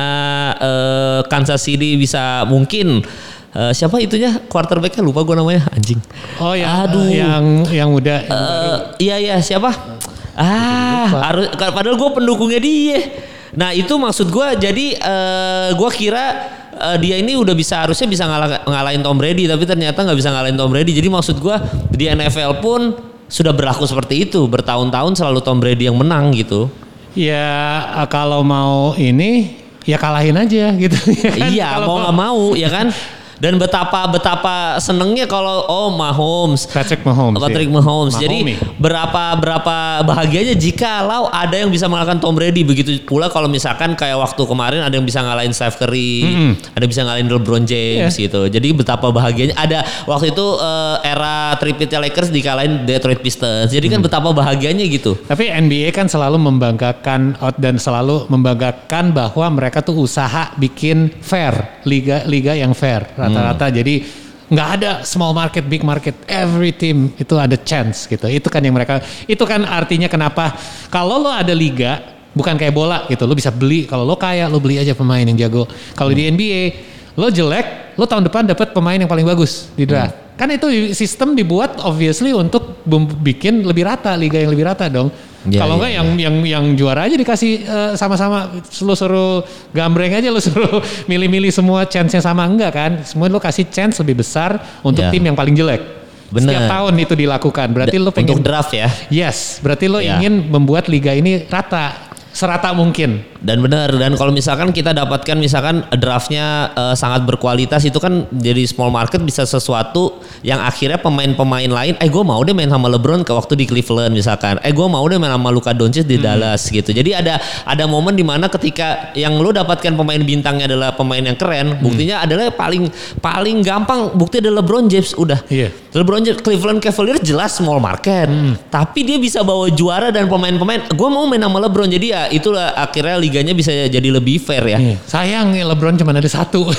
eh, Kansas City bisa mungkin eh, siapa itunya quarterbacknya lupa gue namanya anjing. Oh ya, Aduh. yang yang udah. Eh, iya iya siapa? Ah, harus padahal gue pendukungnya dia. Nah itu maksud gue jadi eh gue kira eh, dia ini udah bisa harusnya bisa ngalah, ngalahin Tom Brady tapi ternyata nggak bisa ngalahin Tom Brady. Jadi maksud gue di NFL pun sudah berlaku seperti itu bertahun-tahun selalu Tom Brady yang menang gitu. ya kalau mau ini ya kalahin aja gitu. ya kan? iya Kalau mau nggak mau ya kan. Dan betapa betapa senengnya kalau oh Mahomes Patrick Mahomes. Patrick ya. Mahomes. Jadi Mahomes. berapa berapa bahagianya jika lau ada yang bisa mengalahkan Tom Brady begitu pula kalau misalkan kayak waktu kemarin ada yang bisa ngalahin Steph Curry, ada yang bisa ngalahin LeBron James Iya. gitu. Jadi betapa bahagianya ada waktu itu eh, era tripitnya Lakers dikalahin Detroit Pistons. Jadi kan betapa bahagianya gitu. Tapi NBA kan selalu membanggakan out dan selalu membanggakan bahwa mereka tuh usaha bikin fair, liga liga yang fair rata-rata. Jadi nggak ada small market, big market, every team itu ada chance gitu. Itu kan yang mereka, itu kan artinya kenapa kalau lo ada liga bukan kayak bola gitu, lo bisa beli. Kalau lo kaya, lo beli aja pemain yang jago. Kalau di NBA lo jelek, lo tahun depan dapat pemain yang paling bagus di draft. Kan itu sistem dibuat obviously untuk bikin lebih rata, liga yang lebih rata dong. Iya, Kalau iya, enggak yang yang yang juara aja dikasih eh, sama-sama lu suruh gambreng aja lu suruh milih-milih semua chance-nya sama enggak kan? Semua lu kasih chance lebih besar untuk Iya. tim yang paling jelek. Bener. Setiap tahun itu dilakukan. Berarti lu pengen untuk draft ya. Yes, berarti lo Iya. ingin membuat liga ini rata, serata mungkin. Dan benar dan kalau misalkan kita dapatkan misalkan draftnya eh, sangat berkualitas itu kan jadi small market bisa sesuatu yang akhirnya pemain-pemain lain eh gue mau deh main sama LeBron ke waktu di Cleveland misalkan. Eh gue mau deh main sama Luka Doncic di Dallas gitu. Jadi ada ada momen di mana ketika yang lo dapatkan pemain bintangnya adalah pemain yang keren buktinya adalah paling paling gampang bukti adalah LeBron James udah. Iya. LeBron James Cleveland Cavaliers jelas small market tapi dia bisa bawa juara dan pemain-pemain gue mau main sama LeBron jadi ya itulah akhirnya liganya bisa jadi lebih fair ya. Iya. Sayang LeBron cuma ada satu.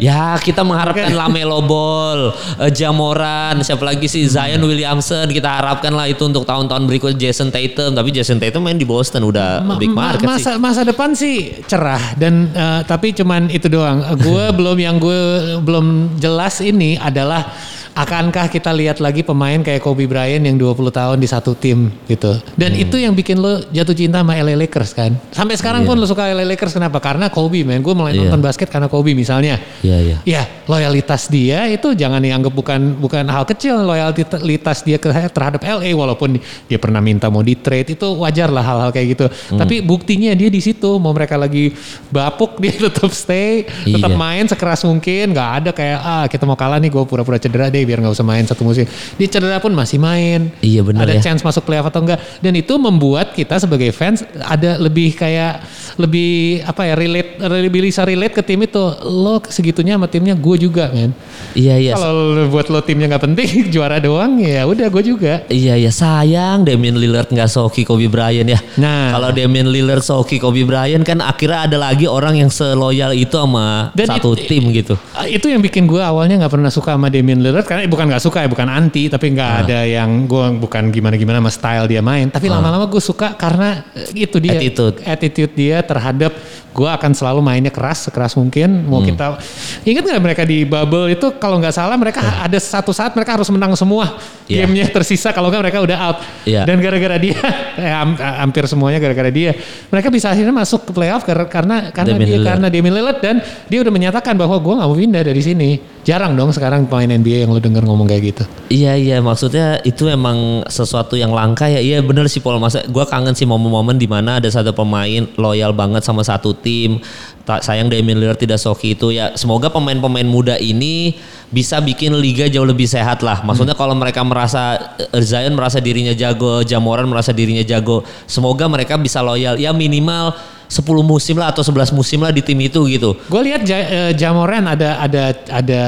Ya kita mengharapkan Lamelo Ball, eh, Jamoran, siapa lagi sih Zion Williamson. Kita harapkan lah itu untuk tahun-tahun berikut Jason Tatum. Tapi Jason Tatum main di Boston udah Ma- big ma- market masa, sih. Masa depan sih cerah dan eh, tapi cuman itu doang. Gue belum yang gue belum jelas ini adalah akankah kita lihat lagi pemain kayak Kobe Bryant yang 20 tahun di satu tim gitu. Dan Hmm. itu yang bikin lo jatuh cinta sama LA Lakers kan. Sampai sekarang pun lo suka LA Lakers kenapa? Karena Kobe man. Gue mulai Iya. nonton basket karena Kobe misalnya. Iya iya. Ya, loyalitas dia itu jangan dianggap bukan bukan hal kecil loyalitas dia terhadap LA walaupun dia pernah minta mau di trade itu wajar lah hal-hal kayak gitu. Hmm. Tapi buktinya dia di situ mau mereka lagi bapuk dia tetap stay, tetap Iya. main sekeras mungkin, nggak ada kayak ah kita mau kalah nih gue pura-pura cedera deh biar nggak usah main satu musim. Dia cedera pun masih main. Iya, benar Ada ya. chance masuk playoff atau enggak dan itu membuat kita sebagai fans ada lebih kayak lebih apa ya relate lebih bisa relate ke tim itu lo segitunya sama timnya gue juga men Iya iya. kalau buat lo timnya nggak penting juara doang ya udah gue juga Iya iya sayang Damian Lillard nggak soki Kobe Bryant ya. Nah. kalau Damian Lillard soki Kobe Bryant kan akhirnya ada lagi orang yang seloyal itu sama Dan satu it- tim gitu. Itu yang bikin gue awalnya nggak pernah suka sama Damian Lillard karena bukan nggak suka ya bukan anti tapi nggak Ah. ada yang gue bukan gimana gimana sama style dia main tapi lama-lama gue suka karena eh, itu dia Attitude. attitude dia terhadap gue akan selalu mainnya keras sekeras mungkin Hmm. mau kita ingat nggak mereka di bubble itu kalau nggak salah mereka ada satu saat mereka harus menang semua Iya. gamenya tersisa kalau nggak mereka udah out Iya. dan gara-gara dia eh, ham- hampir semuanya gara-gara dia mereka bisa akhirnya masuk ke playoff kar- karena karena Damian dia Lillard. karena Damian Lillard dan dia udah menyatakan bahwa gue nggak mau pindah dari sini jarang dong sekarang pemain NBA yang lo denger ngomong kayak gitu Iya iya maksudnya itu emang sesuatu yang langka ya. Iya bener sih Paul masa gue kangen sih momen-momen di mana ada satu pemain loyal banget sama satu tim. Tak sayang Damian Lillard tidak soki itu ya. Semoga pemain-pemain muda ini bisa bikin liga jauh lebih sehat lah. Maksudnya kalau mereka merasa eh, Zion merasa dirinya jago, Jamoran merasa dirinya jago. Semoga mereka bisa loyal ya minimal 10 musim lah atau 11 musim lah di tim itu gitu. gue lihat ja, eh, Jamoran ada ada ada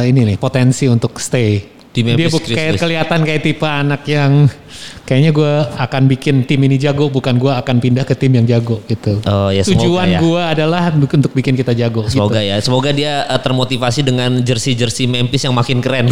eh, ini nih potensi untuk stay Di dia Memphis buk- kayak kelihatan kayak tipe anak yang kayaknya gue akan bikin tim ini jago bukan gue akan pindah ke tim yang jago gitu Oh, ya, tujuan ya. gue adalah untuk bikin kita jago Semoga gitu. ya, semoga dia eh, termotivasi dengan jersey-jersey Memphis yang makin keren.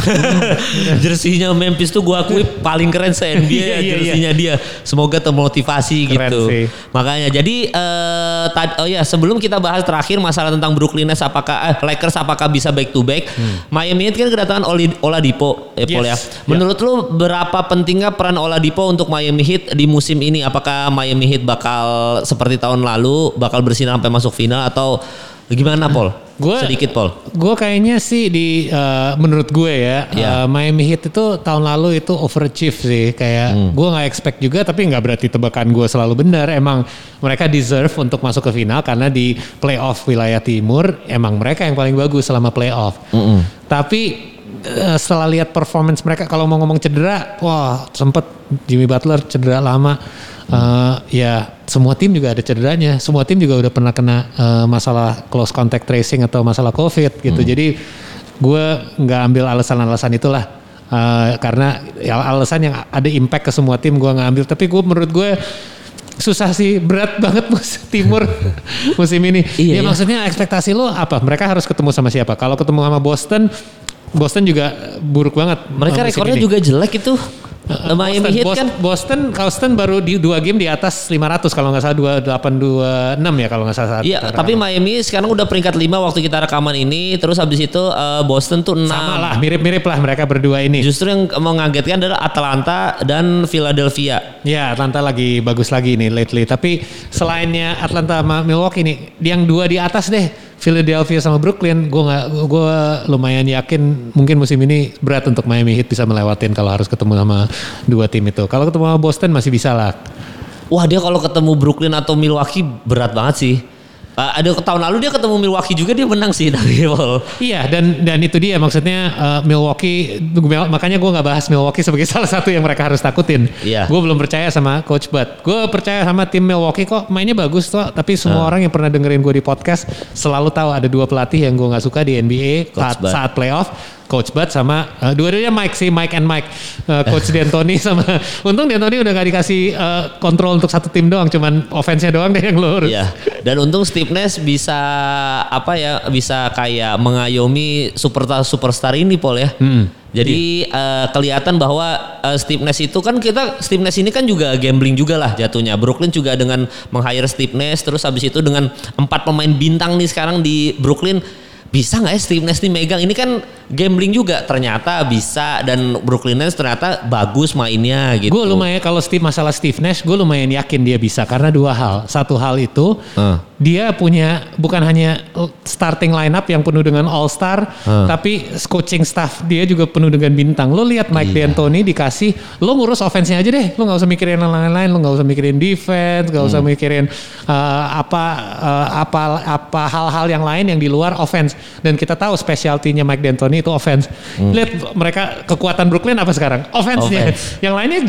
Jersinya Memphis tuh gua akui paling keren se NBA Iya, ya iya, jersinya dia. Semoga termotivasi Keren gitu. sih. Makanya jadi eh tad- oh ya sebelum kita bahas terakhir masalah tentang Brooklyn Nets apakah eh, Lakers apakah bisa back to back? Miami Heat kan kedatangan Oladipo ya Paul ya. Hmm. Yes. Menurut lu berapa pentingnya peran Oladipo untuk Miami Heat di musim ini? Apakah Miami Heat bakal seperti tahun lalu bakal bersinar sampai masuk final atau gimana Paul? Gua- Sedikit Paul. Gue kayaknya sih di eh, menurut gue ya Iya. eh, Miami Heat itu tahun lalu itu overachieve sih kayak Hmm. gue nggak expect juga tapi nggak berarti tebakan gue selalu benar emang mereka deserve untuk masuk ke final karena di playoff wilayah timur emang mereka yang paling bagus selama playoff. Tapi eh, setelah lihat performance mereka kalau mau ngomong cedera, wah sempet Jimmy Butler cedera lama. Eh, ya semua tim juga ada cederanya. Semua tim juga udah pernah kena eh, masalah close contact tracing atau masalah COVID gitu. Jadi gue nggak ambil alasan-alasan itulah. Eh, karena ya alasan yang ada impact ke semua tim gue nggak ambil. Tapi gue menurut gue susah sih berat banget musim timur musim ini. Iya, ya iya. maksudnya ekspektasi lo apa? Mereka harus ketemu sama siapa? Kalau ketemu sama Boston, Boston juga buruk banget. Mereka uh, musim rekornya ini. juga jelek itu. Miami Boston, Heat Boston, kan Boston, Boston baru di dua game di atas 500 kalau nggak salah 2826 ya kalau nggak salah. Iya, tapi. Miami sekarang udah peringkat 5 waktu kita rekaman ini, terus habis itu eh, Boston tuh 6. sama lah mirip-mirip lah mereka berdua ini. Justru yang mengagetkan adalah Atlanta dan Philadelphia. Ya Atlanta lagi bagus lagi nih lately. Tapi selainnya Atlanta sama Milwaukee nih, yang dua di atas deh. Philadelphia sama Brooklyn, gue nggak, gue lumayan yakin mungkin musim ini berat untuk Miami Heat bisa melewatin kalau harus ketemu sama dua tim itu. Kalau ketemu sama Boston masih bisa lah. Wah dia kalau ketemu Brooklyn atau Milwaukee berat banget sih. Eh, ada tahun lalu dia ketemu Milwaukee juga dia menang sih tapi Paul. Iya dan dan itu dia maksudnya uh, Milwaukee makanya gue nggak bahas Milwaukee sebagai salah satu yang mereka harus takutin. Iya. Gue belum percaya sama Coach Bud. Gue percaya sama tim Milwaukee kok mainnya bagus tuh. Tapi semua orang yang pernah dengerin gue di podcast selalu tahu ada dua pelatih yang gue nggak suka di NBA Coach saat Bud. saat playoff. Coach Bud sama uh, dua-duanya Mike sih, Mike and Mike. Uh, Coach D'Antoni sama untung D'Antoni udah gak dikasih uh, kontrol untuk satu tim doang, cuman offense-nya doang deh yang lurus. Iya. Dan untung Steve Nash bisa apa ya bisa kayak mengayomi superstar superstar ini Paul ya. Jadi eh, kelihatan bahwa eh, Steve Nash itu kan kita Steve Nash ini kan juga gambling juga lah jatuhnya. Brooklyn juga dengan meng-hire Steve Nash terus habis itu dengan empat pemain bintang nih sekarang di Brooklyn bisa nggak ya Steve Nash megang ini kan gambling juga ternyata bisa dan Brooklyn Nets ternyata bagus mainnya gitu. Gue lumayan kalau Steve masalah Steve Nash, gue lumayan yakin dia bisa karena dua hal. Satu hal itu Hmm. dia punya bukan hanya starting lineup yang penuh dengan all star, Hmm. tapi coaching staff dia juga penuh dengan bintang. Lo lihat Mike Iya. D'Antoni dikasih, lo ngurus offense-nya aja deh. Lo nggak usah mikirin yang lain-lain, lo nggak usah mikirin defense, nggak usah Hmm. mikirin uh, apa uh, apa apa hal-hal yang lain yang di luar offense. Dan kita tahu specialty-nya Mike D'Antoni itu offense. Lihat mereka kekuatan Brooklyn apa sekarang? Offense-nya. Hmm. Offense. Yang lainnya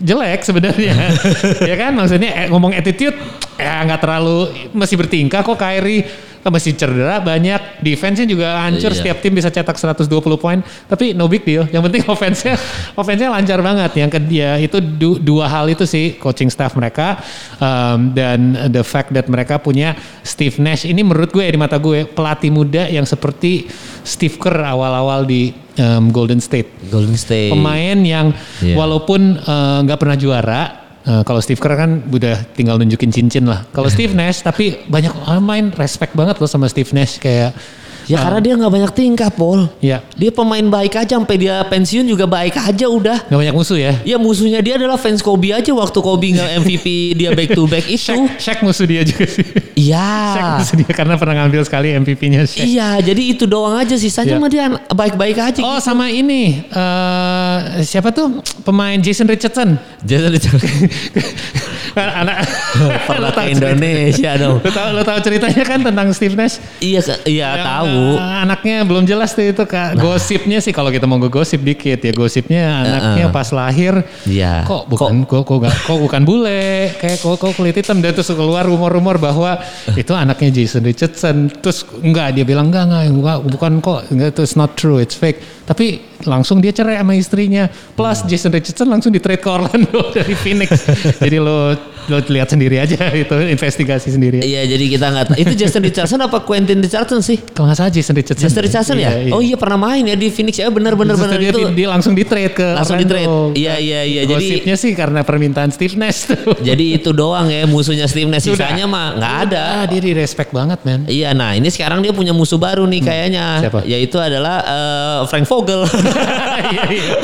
jelek sebenarnya. ya kan maksudnya eh, ngomong attitude ya nggak terlalu masih bertingkah kok Kyrie masih cedera banyak. Defense-nya juga hancur. Iya. setiap tim bisa cetak 120 poin. Tapi no big deal. Yang penting offense-nya offense-nya lancar banget. Yang kedua itu du- dua hal itu sih coaching staff mereka um, dan the fact that mereka punya Steve Nash. Ini menurut gue di mata gue pelatih muda yang seperti Steve Kerr awal-awal di um, Golden State. Golden State. pemain yang Iya. walaupun eh, nggak pernah juara eh, kalau Steve Kerr kan udah tinggal nunjukin cincin lah. Kalau Steve Nash tapi banyak orang main respect banget loh sama Steve Nash. Kayak Ya karena dia nggak banyak tingkah, Paul. ya Dia pemain baik aja sampai dia pensiun juga baik aja udah. nggak banyak musuh ya Ya musuhnya dia adalah fans Kobe aja waktu Kobe nggak MVP dia back to back itu. Shaq, Shaq musuh dia juga sih Shaq Iya. musuh dia karena pernah ngambil sekali MVP-nya Shaq Iya, jadi itu doang aja Iya. sisanya mah dia baik-baik aja. Oh sama ini eh siapa tuh pemain Jason Richardson Jason anak pernah Lo tahu ke Indonesia dong. Lo tahu lo tahu ceritanya kan tentang Steve Nash Iya, iya Yang, tahu. eh, anaknya belum jelas tuh itu kak. Gosipnya sih kalau kita mau gosip dikit ya gosipnya anaknya pas lahir. Iya. Kok bukan kok kok, nggak- kok bukan bule kayak kok kok kulit hitam dan terus keluar rumor-rumor bahwa itu anaknya Jason Richardson. Terus enggak dia bilang enggak enggak enggak bukan kok enggak itu not true it's fake. Tapi langsung dia cerai sama istrinya. Plus Jason Richardson langsung di trade ke Orlando dari Phoenix. Jadi lo lo lihat sendiri aja itu investigasi sendiri. Iya, jadi kita nggak tahu. Itu Justin Richardson apa Quentin Richardson sih? Kalau nggak salah Jason Richardson. Justin Richardson ya? Iya, iya. Oh iya pernah main ya di Phoenix ya Terus bener dia, itu. dia langsung di trade ke Langsung Orlando. di-trade. Iya, iya, iya. Jadi- Gosipnya sih karena permintaan Steve Nash tuh. Jadi itu doang ya musuhnya Steve Nash sisanya mah nggak ada. Ah, dia di respect banget men. Iya, nah ini sekarang dia punya musuh baru nih kayaknya, Hmm. Siapa? yaitu adalah eh, Frank Vogel. Iya, iya.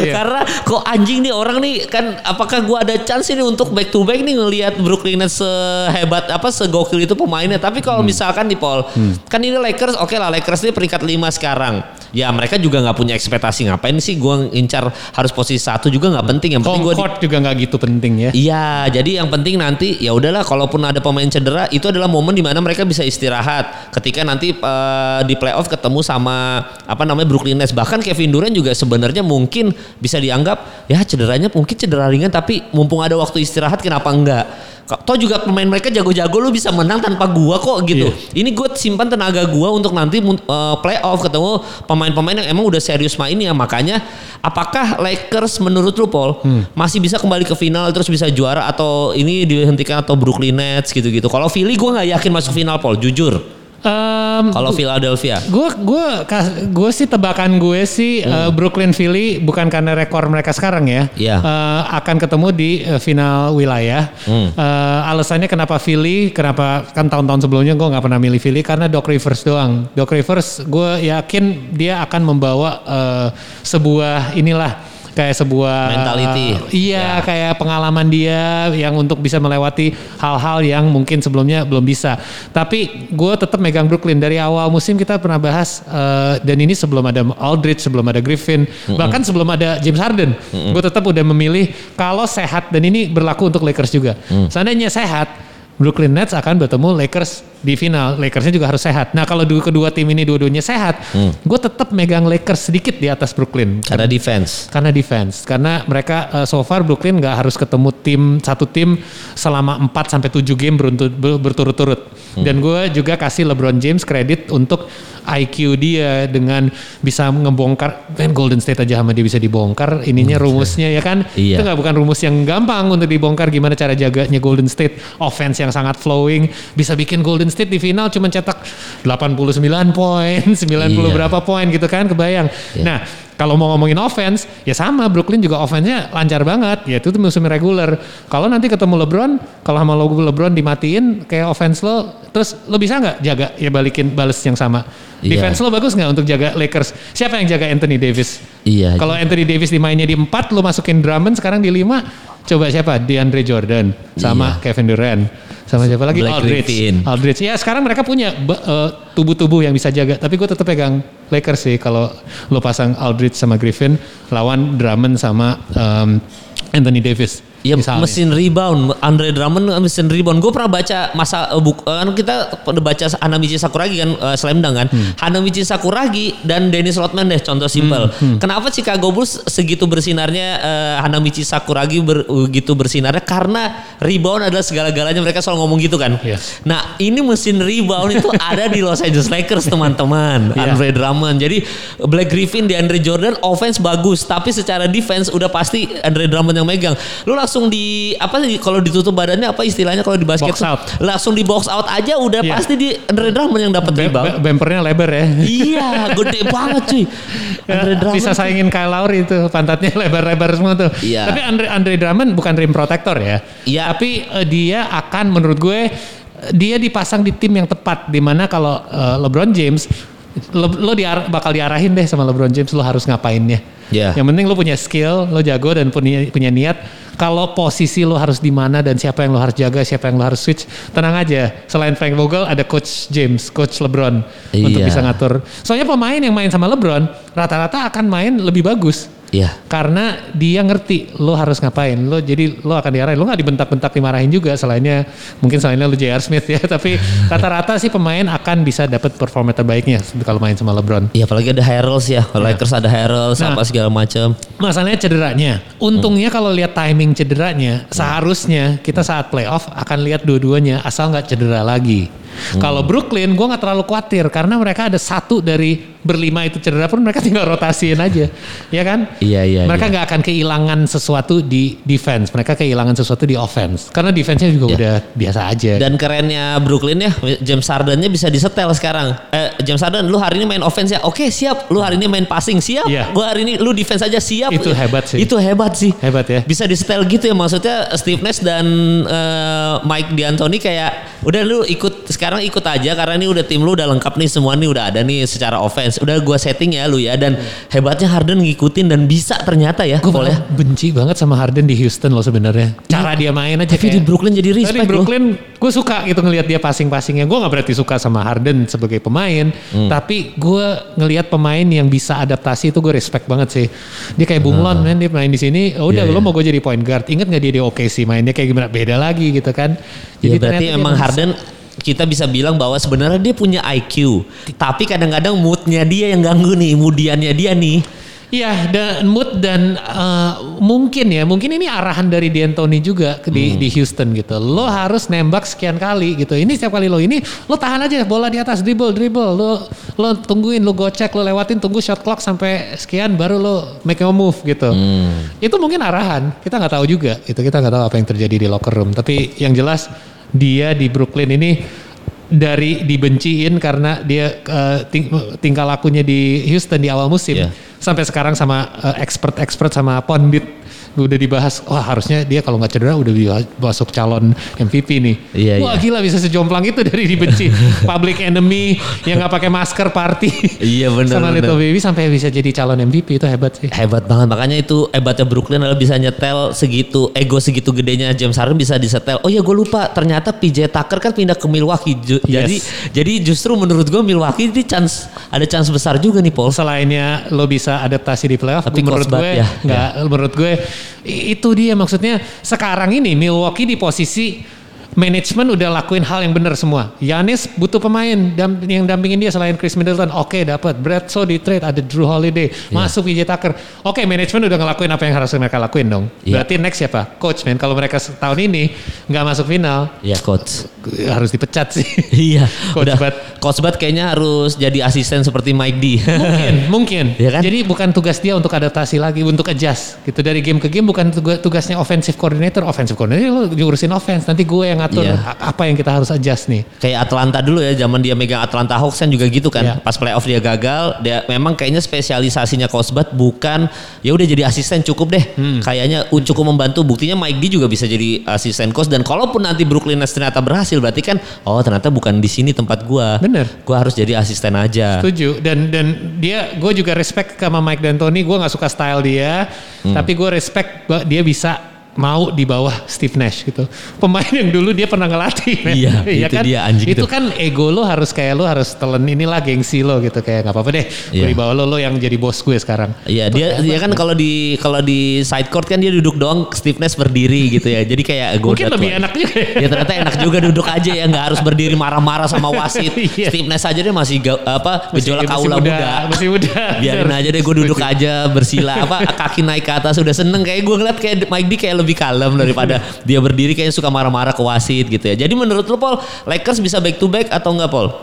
Iya. Karena kok anjing nih orang nih kan, apakah gua ada chance ini untuk back to back nih ngelihat Brooklyn Nets sehebat apa segokil itu pemainnya. Tapi kalau Hmm. misalkan di Paul, kan ini Lakers, oke lah Lakers ini peringkat 5 sekarang. Ya mereka juga nggak punya ekspektasi ngapain sih gua ngincar harus posisi satu juga nggak penting. Yang penting di- court juga nggak gitu penting ya. Iya, jadi yang penting nanti ya udahlah kalaupun ada pemain cedera itu adalah momen di mana mereka bisa istirahat ketika nanti eh, di playoff ketemu sama apa namanya Brooklyn Nets. Bahkan Kevin Durant juga sebenarnya mungkin bisa dianggap ya cederanya mungkin cedera ringan tapi mumpung ada waktu istirahat kenapa enggak? Kok- Toh juga pemain mereka jago-jago lu bisa menang tanpa gua kok gitu. Ini gue simpan tenaga gua untuk nanti eh, playoff ketemu pemain-pemain yang emang udah serius mainnya. Makanya apakah Lakers menurut lu Paul masih bisa kembali ke final terus bisa juara atau ini dihentikan atau Brooklyn Nets gitu-gitu. Kalau Philly gua nggak yakin masuk final Paul, jujur. Em, Kalau Philadelphia. gue gue gue sih tebakan gue sih eh, Brooklyn Philly bukan karena rekor mereka sekarang ya Hmm. Iya. eh, akan ketemu di eh, final wilayah. Hmm. Eh, alasannya kenapa Philly? Kenapa kan tahun-tahun sebelumnya gue nggak pernah milih Philly karena Doc Rivers doang. Doc Rivers gue yakin dia akan membawa eh, sebuah inilah kayak sebuah Mentality. iya Ya. kayak pengalaman dia yang untuk bisa melewati hal-hal yang mungkin sebelumnya belum bisa. Tapi gue tetap megang Brooklyn dari awal musim kita pernah bahas eh, dan ini sebelum ada Aldridge, sebelum ada Griffin, bahkan sebelum ada James Harden, gue tetap udah memilih kalau sehat dan ini berlaku untuk Lakers juga. Seandainya sehat, Brooklyn Nets akan bertemu Lakers di final. Lakersnya juga harus sehat. Nah kalau dua kedua tim ini dua-duanya sehat, gue tetap megang Lakers sedikit di atas Brooklyn. Karena defense. Karena defense, karena mereka uh, so far Brooklyn nggak harus ketemu tim satu tim selama 4 sampai 7 game berturut-turut. Dan gue juga kasih LeBron James kredit untuk IQ dia dengan bisa ngebongkar kan Golden State aja sama dia bisa dibongkar ininya rumusnya ya kan Iya. itu nggak bukan rumus yang gampang untuk dibongkar gimana cara jaganya Golden State offense yang sangat flowing bisa bikin Golden State di final cuma cetak 89 poin 90 Iya. berapa poin gitu kan kebayang nah kalau mau ngomongin offense, ya sama Brooklyn juga offense-nya lancar banget. Ya itu tuh musim reguler. Kalau nanti ketemu LeBron, kalau sama lo LeBron dimatiin kayak offense lo, terus lo bisa nggak jaga ya balikin bales yang sama? Iya. Defense lo bagus nggak untuk jaga Lakers? Siapa yang jaga Anthony Davis? Iya. Kalau Anthony Davis dimainnya di 4, lo masukin Drummond sekarang di 5, coba siapa? DeAndre Jordan sama Kevin Durant. Sama siapa lagi? Blake Aldridge. Griffin. Aldridge. Ya sekarang mereka punya eh, tubuh-tubuh yang bisa jaga. Tapi gue tetap pegang Lakers sih kalau lo pasang Aldridge sama Griffin lawan Drummond sama em, Anthony Davis. Iya misalnya. mesin rebound. Andre Drummond mesin rebound. Gue pernah baca masa eh, buk, eh, kan kita baca Hanamichi Sakuragi kan eh, slam dunk kan. Hmm. Hanamichi Sakuragi dan Dennis Rodman deh contoh simpel. Hmm, kenapa Chicago Bulls segitu bersinarnya eh, Hanamichi Sakuragi begitu bersinarnya? Karena rebound adalah segala-galanya. Mereka selalu ngomong gitu kan. Iya. nah ini mesin rebound itu ada di Los Angeles Lakers teman-teman. Iya. Andre Drummond. Jadi Black Griffin di Andre Jordan offense bagus. Tapi secara defense udah pasti Andre Drummond yang megang. Lu langsung di apa sih kalau ditutup badannya apa istilahnya kalau di basket Box out. langsung di box out aja udah Iya. pasti di Andre Drummond yang dapat rebound be- bempernya lebar ya. iya gede banget cuy Andre Ya, Drummond bisa saingin Kyle Lowry itu pantatnya lebar-lebar semua tuh. Iya. Tapi Andre Andre Drummond bukan rim protector ya. Iya. Tapi eh, dia akan menurut gue dia dipasang di tim yang tepat di mana kalau eh, LeBron James lo, lo diar- bakal diarahin deh sama LeBron James lo harus ngapainnya. Iya. Yang penting lo punya skill, lo jago dan punya punya niat. Kalau posisi lo harus di mana dan siapa yang lo harus jaga, siapa yang lo harus switch, tenang aja. Selain Frank Vogel ada coach James, coach LeBron untuk Iya. bisa ngatur. Soalnya pemain yang main sama LeBron rata-rata akan main lebih bagus. Iya Karena dia ngerti lo harus ngapain. Lo jadi lo akan diarahin. Lo nggak dibentak-bentak dimarahin juga. Selainnya mungkin selainnya lo J.R. Smith ya. Tapi rata-rata sih pemain akan bisa dapat performa terbaiknya kalau main sama LeBron. Iya apalagi ada Harrells ya Lakers ada Harrells Nah. apa segala macam Masalahnya cederanya. Untungnya kalau lihat timing cederanya, seharusnya kita saat playoff akan lihat dua-duanya asal nggak cedera lagi. Kalau Brooklyn, gue nggak terlalu khawatir karena mereka ada satu dari berlima itu cedera pun mereka tinggal rotasiin aja, ya kan? Iya, iya, Mereka iya. nggak akan kehilangan sesuatu di defense, mereka kehilangan sesuatu di offense karena defense-nya juga Iya. udah biasa aja. Dan kerennya Brooklyn ya, James Hardennya bisa disetel sekarang. Eh, James Harden, lu hari ini main offense ya? Oke siap. Lu hari ini main passing siap. Iya. Gua hari ini lu defense aja siap. Itu hebat sih. Itu hebat sih. Hebat ya. Bisa disetel gitu ya maksudnya Steve Nash dan eh, Mike D'Antoni kayak udah lu ikut sekarang ikut aja karena ini udah tim lu udah lengkap nih semua nih udah ada nih secara offense. Udah gua setting ya lu ya dan hebatnya Harden ngikutin dan bisa ternyata ya. Gue ya. benci banget sama Harden di Houston loh sebenarnya. Cara dia main aja Tapi di Brooklyn jadi respect di. Brooklyn gue suka gitu ngelihat dia passing-passingnya. Gue gak berarti suka sama Harden sebagai pemain. Hmm. Tapi gue ngelihat pemain yang bisa adaptasi itu gue respect banget sih. Dia kayak Bunglon men dia main di sini. Oh, udah Ah. Iya, lo iya. mau gue jadi point guard. Ingat gak dia di OKC mainnya kayak gimana? Beda lagi gitu kan. Ya berarti ternyata dia emang. Harden kita bisa bilang bahwa sebenarnya dia punya IQ. Tapi kadang-kadang moodnya dia yang ganggu nih, moodiannya dia nih. Iya dan mood dan eh, mungkin ya mungkin ini arahan dari D'Antoni juga di, Hmm. di Houston gitu. Lo harus nembak sekian kali gitu. Ini setiap kali lo ini lo tahan aja bola di atas dribble dribble lo lo tungguin lo gocek lo lewatin tunggu shot clock sampai sekian baru lo make a move gitu. Hmm. Itu mungkin arahan kita nggak tahu juga itu kita nggak tahu apa yang terjadi di locker room. Tapi yang jelas dia di Brooklyn ini dari dibenciin karena dia eh, ting- tingkah lakunya di Houston di awal musim Iya. sampai sekarang sama eh, expert-expert sama pondit udah dibahas wah harusnya dia kalau nggak cedera udah masuk calon MVP nih Iya, wah iya. gila bisa sejomplang itu dari dibenci public enemy yang nggak pakai masker party Iya, bener, sama bener. Little Baby sampai bisa jadi calon MVP itu hebat sih Hebat banget makanya itu hebatnya Brooklyn adalah bisa nyetel segitu ego segitu gedenya James Harden bisa disetel. Oh ya gue lupa ternyata PJ Tucker kan pindah ke Milwaukee. Ju- Yes. Jadi jadi justru menurut gue Milwaukee ini chance ada chance besar juga nih Paul. selainnya lo bisa adaptasi di playoff Tapi menurut gue ya. nggak menurut gue itu dia. Maksudnya sekarang ini Milwaukee di posisi manajemen udah lakuin hal yang benar semua. Yanis butuh pemain dam- yang dampingin dia selain Chris Middleton. Oke dapat. Bledsoe di trade ada Drew Holiday. Masuk PJ Tucker. Oke manajemen udah ngelakuin apa yang harus mereka lakuin dong. Iya. Berarti next siapa? Coach man. Kalau mereka tahun ini nggak masuk final Iya coach. harus dipecat sih. Iya. Coach udah. Bud. Coach Bud kayaknya harus jadi asisten seperti Mike D. mungkin, mungkin. Iya kan? Jadi bukan tugas dia untuk adaptasi lagi, untuk adjust. Gitu dari game ke game bukan tuga- tugasnya offensive coordinator, offensive coordinator lu diurusin offense. Nanti gue yang ngatur Iya. apa yang kita harus adjust nih. Kayak Atlanta dulu ya, zaman dia megang Atlanta Hawks kan juga gitu kan. Iya. Pas playoff dia gagal, dia memang kayaknya spesialisasinya Bud bukan ya udah jadi asisten cukup deh. Hmm. Kayaknya cukup membantu. Buktinya Mike D juga bisa jadi asisten coach dan kalaupun nanti Brooklyn Nets ternyata berhasil berarti kan oh ternyata bukan di sini tempat gua. Bener. Gua harus jadi asisten aja. Setuju. Dan dan dia, gue juga respect sama Mike D'Antoni. Gue nggak suka style dia, Hmm. tapi gue respect dia bisa mau di bawah Steve Nash gitu. Pemain yang dulu dia pernah ngelatih. Iya, itu dia, anjing Itu tuh. kan ego lo harus kayak lo harus telen inilah gengsi lo gitu kayak nggak apa-apa deh. Gue Iya. di bawah lo lo yang jadi bos gue sekarang. Iya dia dia kan kalau di kalau di side court kan dia duduk doang stiffness berdiri gitu ya. Jadi kayak gua Mungkin lebih enak juga. ya. Ya ternyata enak juga duduk aja ya nggak harus berdiri marah-marah sama wasit. Iya. Stiffness aja deh masih ga- apa gejolak kaula muda, muda. masih muda. Biarin aja deh gue duduk aja bersila apa kaki naik ke atas udah seneng kayak gue ngeliat kayak Mike D kayak lebih kalem daripada dia berdiri kayaknya suka marah-marah ke wasit gitu ya. Jadi menurut lu Paul Lakers bisa back to back atau enggak Paul?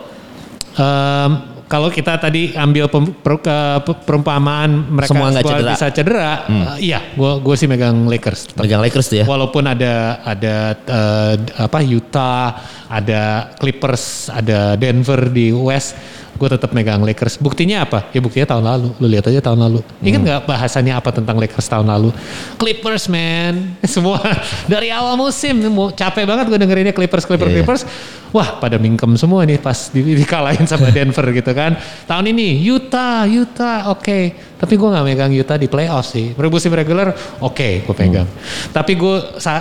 Em, kalau kita tadi ambil pem- per- ke- pe- perumpamaan mereka Semua nggak semua cedera. Hmm. bisa cedera, eh, iya, gue gue sih megang Lakers. tetap. Megang Lakers tuh ya. Walaupun ada ada eh, apa Utah, ada Clippers, ada Denver di West, gue tetap megang Lakers. Buktinya apa? Ya buktinya tahun lalu. Lu lihat aja tahun lalu. Ingat Hmm. nggak bahasannya apa tentang Lakers tahun lalu? Clippers man, semua dari awal musim capek banget gue dengerinnya Clippers, Clippers, Iya, iya. Clippers. Wah pada mingkem semua nih pas di, dikalahin sama Denver gitu kan. Tahun ini Utah, Utah, oke. Tapi gue nggak megang Utah di playoff sih. Musim regular, oke gue pegang. Tapi gue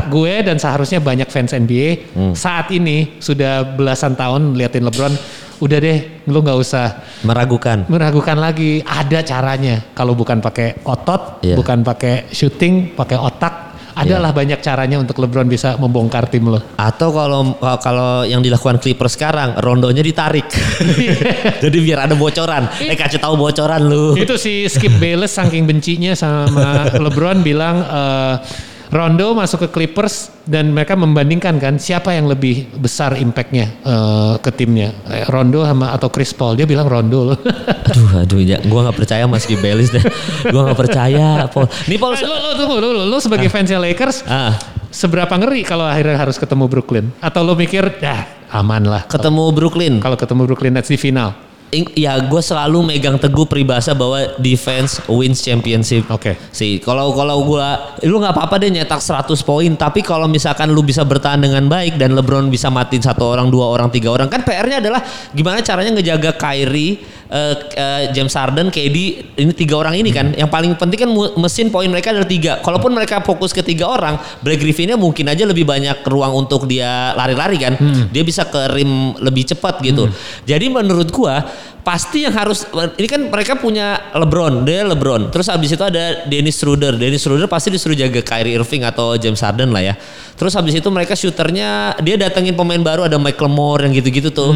gue dan seharusnya banyak fans NBA saat ini sudah belasan tahun liatin LeBron. Udah deh, lu nggak usah Meragukan. meragukan lagi. Ada caranya. Kalau bukan pakai otot, Iya. bukan pakai shooting, pakai otak. Adalah banyak caranya untuk LeBron bisa membongkar tim lo. Atau kalau kalau yang dilakukan Clippers sekarang, rondonya ditarik. Jadi biar ada bocoran. Eh kasih tahu bocoran lu. itu si Skip Bayless saking bencinya sama LeBron bilang eh, Rondo masuk ke Clippers dan mereka membandingkan kan siapa yang lebih besar impactnya eh, ke timnya Eh, Rondo sama atau Chris Paul dia bilang Rondo loh. Aduh, aduh, ya, gua nggak percaya Mas Gibelis deh. Gua nggak percaya, Paul. Nih Paul, lo, lo tunggu lo, lo, lo sebagai fansnya Lakers ah, seberapa ngeri kalau akhirnya harus ketemu Brooklyn atau lo mikir dah aman lah ketemu Brooklyn. kalau ketemu Brooklyn Nets di final Ya, gue selalu megang teguh peribahasa bahwa defense wins championship. Oke. Sih, kalau kalau gue, lu nggak apa-apa deh nyetak 100 poin. Tapi kalau misalkan lu bisa bertahan dengan baik dan LeBron bisa matiin satu orang, dua orang, tiga orang, kan PR-nya adalah gimana caranya ngejaga Kyrie, eh, eh, James Harden, KD, ini tiga orang ini kan. Yang paling penting kan mesin poin mereka adalah tiga. Kalaupun mereka fokus ke tiga orang, Blake Griffinnya mungkin aja lebih banyak ruang untuk dia lari-lari kan. Dia bisa ke rim lebih cepat gitu. Jadi menurut gua pasti yang harus ini kan mereka punya LeBron, dia LeBron. Terus habis itu ada Dennis Schroeder. Dennis Schroeder pasti disuruh jaga Kyrie Irving atau James Harden lah ya. Terus habis itu mereka shooternya dia datengin pemain baru ada Mike Lemore yang gitu-gitu tuh.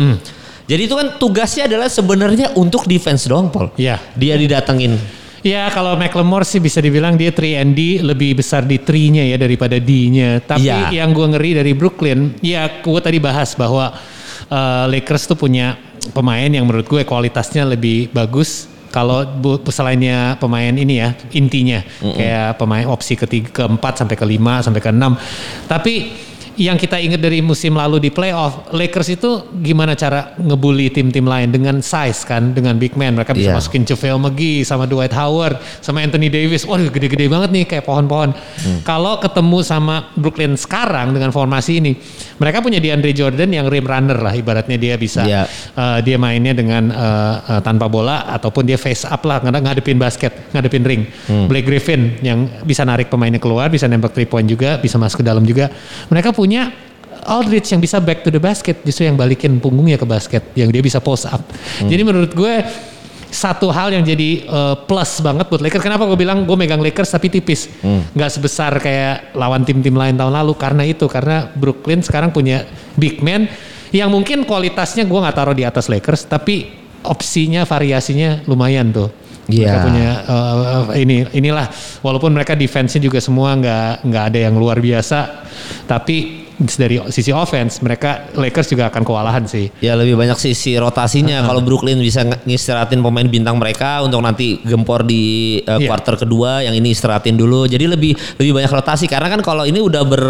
Jadi itu kan tugasnya adalah sebenarnya untuk defense doang, Paul. Iya. Dia didatengin. Ya kalau McLemore sih bisa dibilang dia 3 and D lebih besar di 3-nya ya daripada D-nya. Tapi Iya. yang gue ngeri dari Brooklyn, ya gue tadi bahas bahwa uh, Lakers tuh punya pemain yang menurut gue kualitasnya lebih bagus. Kalau selainnya pemain ini ya intinya kayak pemain opsi ketiga keempat sampai kelima sampai keenam. Tapi yang kita ingat dari musim lalu di playoff, Lakers itu gimana cara ngebully tim-tim lain dengan size kan, dengan big man. Mereka bisa Iya. masukin JaVale McGee sama Dwight Howard sama Anthony Davis. Waduh gede-gede banget nih kayak pohon-pohon. Hmm. Kalau ketemu sama Brooklyn sekarang dengan formasi ini, mereka punya DeAndre Jordan yang rim runner lah ibaratnya dia bisa Iya. uh, dia mainnya dengan uh, uh, tanpa bola ataupun dia face up lah ngade- ngadepin basket, ngadepin ring. Hmm. Blake Griffin yang bisa narik pemainnya keluar, bisa nembak three point juga, bisa masuk ke dalam juga. Mereka punya Aldridge yang bisa back to the basket, justru yang balikin punggungnya ke basket, yang dia bisa post up. Hmm. Jadi menurut gue satu hal yang jadi eh, plus banget buat Lakers. Kenapa gue bilang gue megang Lakers tapi tipis, nggak sebesar kayak lawan tim-tim lain tahun lalu karena itu karena Brooklyn sekarang punya big man yang mungkin kualitasnya gue nggak taruh di atas Lakers, tapi opsinya variasinya lumayan tuh. Mereka Iya. punya eh, ini inilah walaupun mereka defense-nya juga semua nggak nggak ada yang luar biasa, tapi dari sisi offense mereka Lakers juga akan kewalahan sih. Ya lebih banyak sisi rotasinya. Kalau Brooklyn bisa ngistirahatin pemain bintang mereka untuk nanti gempor di uh, Iya. quarter kedua, yang ini istirahatin dulu. Jadi lebih lebih banyak rotasi karena kan kalau ini udah ber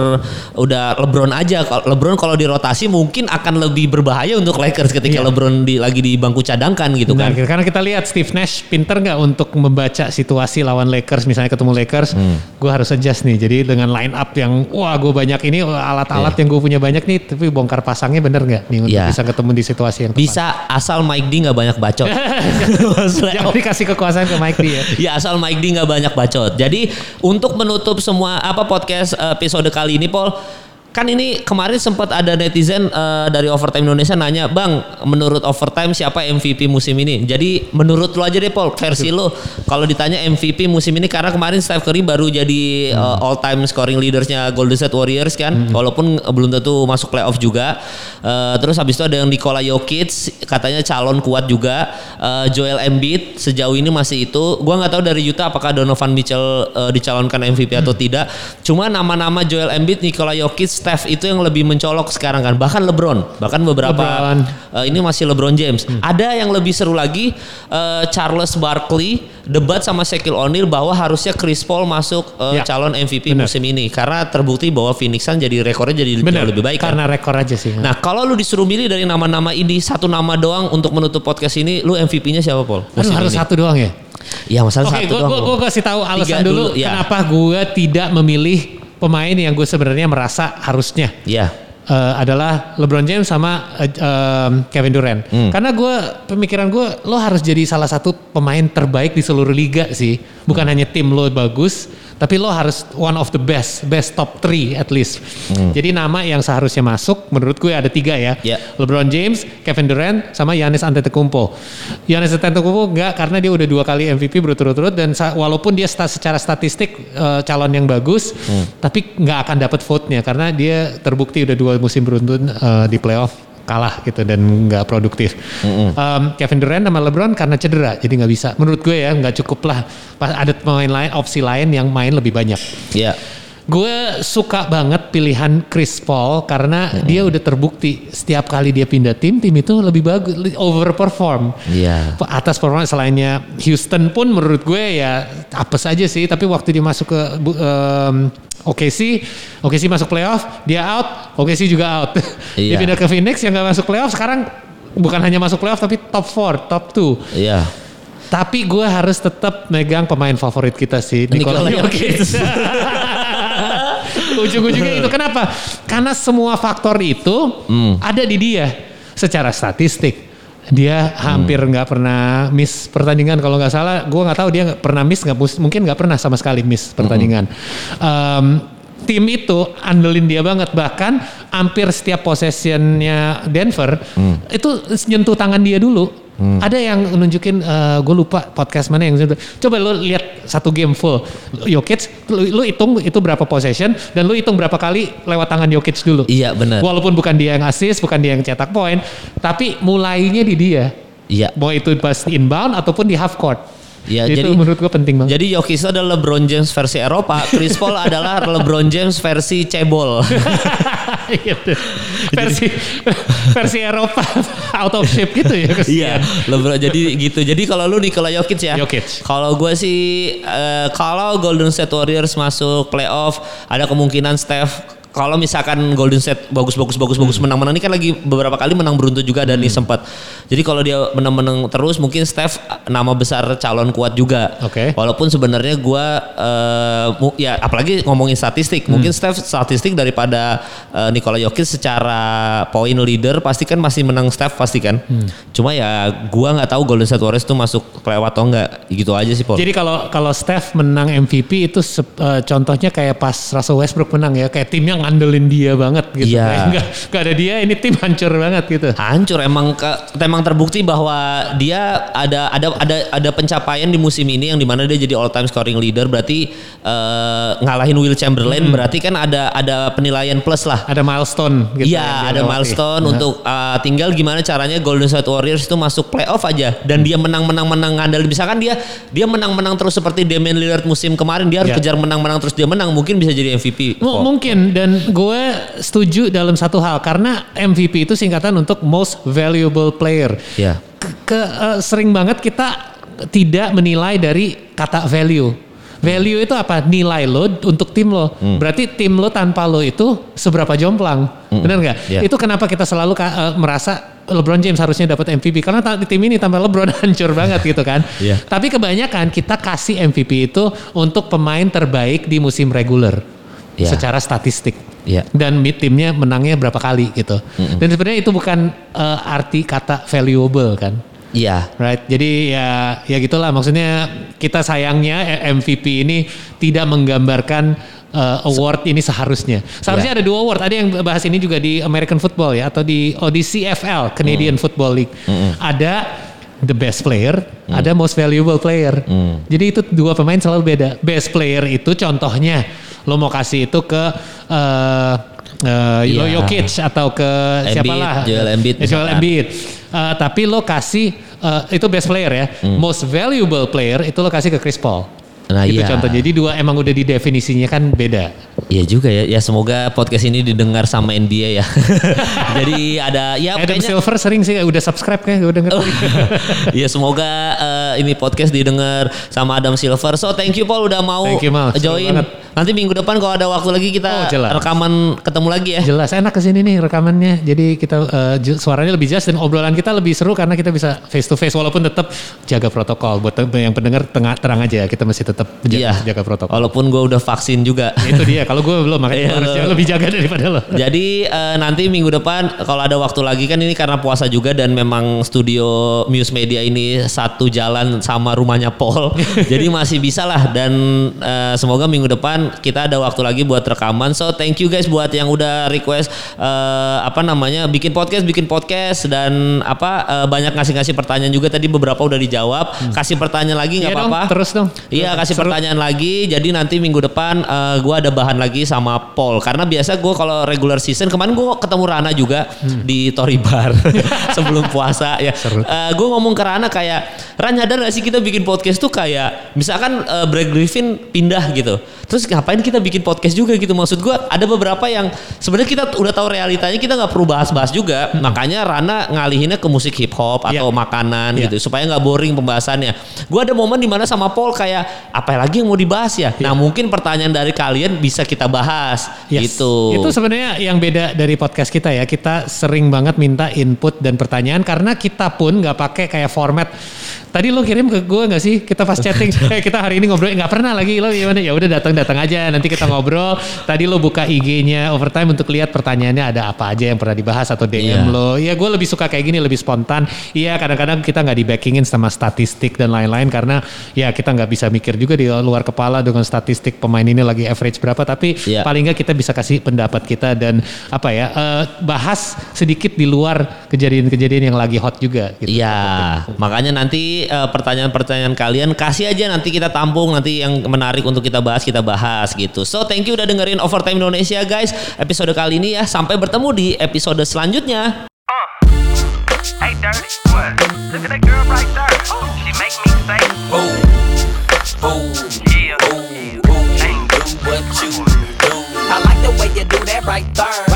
udah LeBron aja. Kalau LeBron kalau dirotasi mungkin akan lebih berbahaya untuk Lakers ketika Iya. LeBron di, lagi di bangku cadangkan gitu Nah, kan. karena kita lihat Steve Nash pinter nggak untuk membaca situasi lawan Lakers, misalnya ketemu Lakers, Hmm. gue harus adjust nih. Jadi dengan line up yang wah gue banyak ini alat-alat yang gue punya banyak nih, tapi bongkar pasangnya bener nggak nih untuk Iya. bisa ketemu di situasi yang tepat. Bisa asal Mike D nggak banyak bacot. Jangan dikasih kekuasaan ke Mike D ya. Ya asal Mike D nggak banyak bacot. Jadi untuk menutup semua apa podcast episode kali ini, Paul, kan ini kemarin sempat ada netizen eh, dari Overtime Indonesia nanya, bang, menurut Overtime siapa MVP musim ini? Jadi menurut lo aja deh, Paul, versi lo. Kalau ditanya MVP musim ini karena kemarin Steph Curry baru jadi all time scoring leadersnya Golden State Warriors kan, walaupun eh, belum tentu masuk playoff juga. Eh, terus habis itu ada yang Nikola Jokic, katanya calon kuat juga. Eh, Joel Embiid sejauh ini masih itu. Gua nggak tahu dari Utah apakah Donovan Mitchell eh, dicalonkan MVP atau tidak. Cuma nama-nama Joel Embiid, Nikola Jokic, Steph itu yang lebih mencolok sekarang kan. Bahkan LeBron, bahkan beberapa LeBron. eh, ini masih LeBron James. Ada yang lebih seru lagi eh, Charles Barkley debat sama Shaquille O'Neal bahwa harusnya Chris Paul masuk eh, Ya, calon MVP benar. musim ini karena terbukti bahwa Phoenix Suns jadi rekornya jadi Bener, jauh lebih baik kan. karena rekor aja sih. Nah, kalau lu disuruh milih dari nama-nama ini satu nama doang untuk menutup podcast ini, lu MVP-nya siapa, Paul? Aduh, harus ini? satu doang ya. Iya, masalah Oke, satu gue doang. gue Paul. kasih tahu alasan Tiga dulu, dulu, ya. kenapa gue tidak memilih pemain yang gue sebenarnya merasa harusnya. Iya. eh, adalah LeBron James sama eh, em, Kevin Durant. Hmm. Karena gue pemikiran gue lo harus jadi salah satu pemain terbaik di seluruh liga sih. Bukan Hmm. hanya tim lo bagus, tapi lo harus one of the best, best top three at least. Jadi nama yang seharusnya masuk menurut gue ada tiga ya. Hmm. Ya. LeBron James, Kevin Durant, sama Giannis Antetokounmpo. Giannis Antetokounmpo enggak karena dia udah dua kali MVP berturut-turut dan walaupun dia sta- secara statistik eh, calon yang bagus, tapi nggak akan dapat vote-nya karena dia terbukti udah dua musim beruntun eh, di playoff kalah gitu dan nggak produktif. Um, Kevin Durant sama LeBron karena cedera jadi nggak bisa. Menurut gue ya nggak cukup lah. Pas ada pemain lain opsi lain yang main lebih banyak. Iya. Gue suka banget pilihan Chris Paul karena dia udah terbukti setiap kali dia pindah tim, tim itu lebih bagus, overperform. Iya. Atas performa selainnya Houston pun menurut gue ya apa saja sih, tapi waktu dia masuk ke em, OKC, OKC masuk playoff, dia out, OKC juga out. dia Iya. pindah ke Phoenix yang gak masuk playoff, sekarang bukan hanya masuk playoff tapi top 4, top 2. Iya. Tapi gue harus tetap megang pemain favorit kita sih, Nikola Jokic. Ujung-ujungnya itu kenapa? Karena semua faktor itu ada di dia. Secara statistik dia hampir nggak pernah miss pertandingan kalau nggak salah. Gue nggak tahu dia pernah miss nggak mungkin nggak pernah sama sekali miss pertandingan. Em, tim itu andelin dia banget bahkan hampir setiap possessionnya Denver itu nyentuh tangan dia dulu. Ada yang nunjukin gue lupa podcast mana yang coba lu lihat satu game full Jokic lu, lu hitung itu berapa possession dan lu hitung berapa kali lewat tangan Jokic dulu. Iya, benar. Walaupun bukan dia yang assist, bukan dia yang cetak poin, tapi mulainya di dia. Iya. Mau itu pas inbound ataupun di half court. Iya, itu jadi- menurut gue penting banget. Jadi Jokic itu adalah LeBron James versi Eropa, Chris Paul adalah LeBron James versi cebol. Gitu. versi versi Eropa out of shape gitu ya. Iya. LeBron jadi gitu. Jadi kalau lu Nikola Jokic ya. Jokic. Kalau gue sih eh, kalau Golden State Warriors masuk playoff ada kemungkinan Steph kalau misalkan Golden State bagus bagus bagus bagus Hmm. menang-menang ini kan lagi beberapa kali menang beruntun juga dan nih sempat. Jadi kalau dia menang-menang terus mungkin Steph nama besar calon kuat juga. Oke. Walaupun sebenarnya gue mu- ya apalagi ngomongin statistik, Hmm. mungkin Steph statistik daripada eh, Nikola Jokic secara poin leader pasti kan masih menang Steph pasti kan. Hmm. Cuma ya gua nggak tahu Golden State Warriors tuh masuk playoff atau enggak gitu aja sih Paul. Jadi kalau kalau Steph menang MVP itu eh, contohnya kayak pas Russell Westbrook menang ya, kayak timnya ngandelin dia banget gitu. Iya. Nggak, nggak ada dia ini tim hancur banget gitu. Hancur emang ke, emang terbukti bahwa dia ada ada ada ada pencapaian di musim ini yang di mana dia jadi all time scoring leader berarti eh, ngalahin Will Chamberlain berarti kan ada ada penilaian plus lah. Ada milestone gitu. Iya ada lewati. milestone Nah. untuk uh, tinggal gimana caranya Golden State Warriors itu masuk playoff aja dan dia menang menang menang ngandal misalkan dia dia menang menang terus seperti Damian Lillard musim kemarin dia harus Iya. kejar menang menang terus dia menang mungkin bisa jadi MVP. M- kok. Mungkin dan gue setuju dalam satu hal karena MVP itu singkatan untuk most valuable player. Iya. Ke- ke- eh, sering banget kita tidak menilai dari kata value. Value itu apa? Nilai lo untuk tim lo. Hmm. Berarti tim lo tanpa lo itu seberapa jomplang. Benar nggak? Iya. Itu kenapa kita selalu eh, merasa LeBron James harusnya dapat MVP karena ta- tim ini tanpa LeBron hancur banget gitu kan. Iya. Tapi kebanyakan kita kasih MVP itu untuk pemain terbaik di musim reguler Iya. secara statistik. Iya. Dan mid timnya menangnya berapa kali gitu. Dan sebenarnya itu bukan eh, arti kata valuable kan. Iya. Right. Jadi ya ya gitulah maksudnya kita sayangnya eh, MVP ini tidak menggambarkan eh, award ini seharusnya. Seharusnya Ya. ada dua award. Ada yang bahas ini juga di American Football ya atau di oh di CFL Canadian Football League. Ada the best player, ada most valuable player. Jadi itu dua pemain selalu beda. Best player itu contohnya lo mau kasih itu ke eh eh, Iya. Jokic atau ke siapa Embiid, lah? Joel Embiid Joel. Embiid. Eh, tapi lo kasih eh, itu best player ya. Hmm. Most valuable player itu lo kasih ke Chris Paul. Nah, itu iya. contoh. Jadi dua emang udah didefinisinya kan beda. Iya juga ya. Ya semoga podcast ini didengar sama NBA ya. Jadi ada ya Adam kayaknya Silver sering sih udah subscribe kayak gue denger. Iya semoga eh, ini podcast didengar sama Adam Silver. So thank you Paul udah mau Thank you, Mal. Join. banget. Nanti minggu depan kalau ada waktu lagi kita Oh, jelas. rekaman ketemu lagi ya. Jelas enak ke sini nih rekamannya. Jadi kita ju- suaranya lebih jelas dan obrolan kita lebih seru karena kita bisa face to face walaupun tetap jaga protokol. Buat yang pendengar tengah terang aja kita masih tetap jaga, Iya. jaga protokol. Walaupun gue udah vaksin juga. itu dia. Kalau gue belum makanya Iya, harus lebih jaga daripada lo. Jadi eh, nanti minggu depan kalau ada waktu lagi kan ini karena puasa juga dan memang studio Muse Media ini satu jalan sama rumahnya Paul. Jadi masih bisa lah dan eh, semoga minggu depan kita ada waktu lagi buat rekaman. So thank you guys buat yang udah request eh, apa namanya bikin podcast, bikin podcast dan apa eh, banyak ngasih-ngasih pertanyaan juga tadi beberapa udah dijawab. Kasih pertanyaan lagi nggak Iya dong, apa-apa. terus dong. Iya kasih Seru. pertanyaan lagi. Jadi nanti minggu depan eh, gua ada bahan lagi sama Paul karena biasa gue kalau regular season kemarin gue ketemu Rana juga di Tori Bar sebelum puasa ya. gue ngomong ke Rana kayak Ran nyadar gak sih kita bikin podcast tuh kayak misalkan eh, Brad Griffin pindah gitu. Terus ngapain kita bikin podcast juga gitu maksud gue ada beberapa yang sebenarnya kita udah tahu realitanya kita nggak perlu bahas-bahas juga. Makanya Rana ngalihinnya ke musik hip hop atau Iya. makanan Iya. gitu supaya nggak boring pembahasannya. Gue ada momen di mana sama Paul kayak apa lagi yang mau dibahas ya. Nah mungkin pertanyaan dari kalian bisa kita bahas Yes. gitu. Itu sebenarnya yang beda dari podcast kita ya. Kita sering banget minta input dan pertanyaan karena kita pun nggak pakai kayak format. Tadi lo kirim ke gue nggak sih? Kita pas chatting, eh kita hari ini ngobrol nggak pernah lagi lo gimana? Ya udah datang datang aja. Nanti kita ngobrol. Tadi lo buka IG-nya overtime untuk lihat pertanyaannya ada apa aja yang pernah dibahas atau DM Iya. lo. Ya gue lebih suka kayak gini, lebih spontan. Iya kadang-kadang kita nggak di backingin sama statistik dan lain-lain karena ya kita nggak bisa mikir juga di luar kepala dengan statistik pemain ini lagi average berapa. Tapi Iya. paling nggak kita bisa kasih pendapat kita dan apa ya eh, bahas sedikit di luar kejadian-kejadian yang lagi hot juga. Gitu. Iya, makanya nanti eh, pertanyaan-pertanyaan kalian kasih aja nanti kita tampung nanti yang menarik untuk kita bahas kita bahas bahas gitu. So thank you udah dengerin Overtime Indonesia guys. Episode kali ini ya. Sampai bertemu di episode selanjutnya. Right there.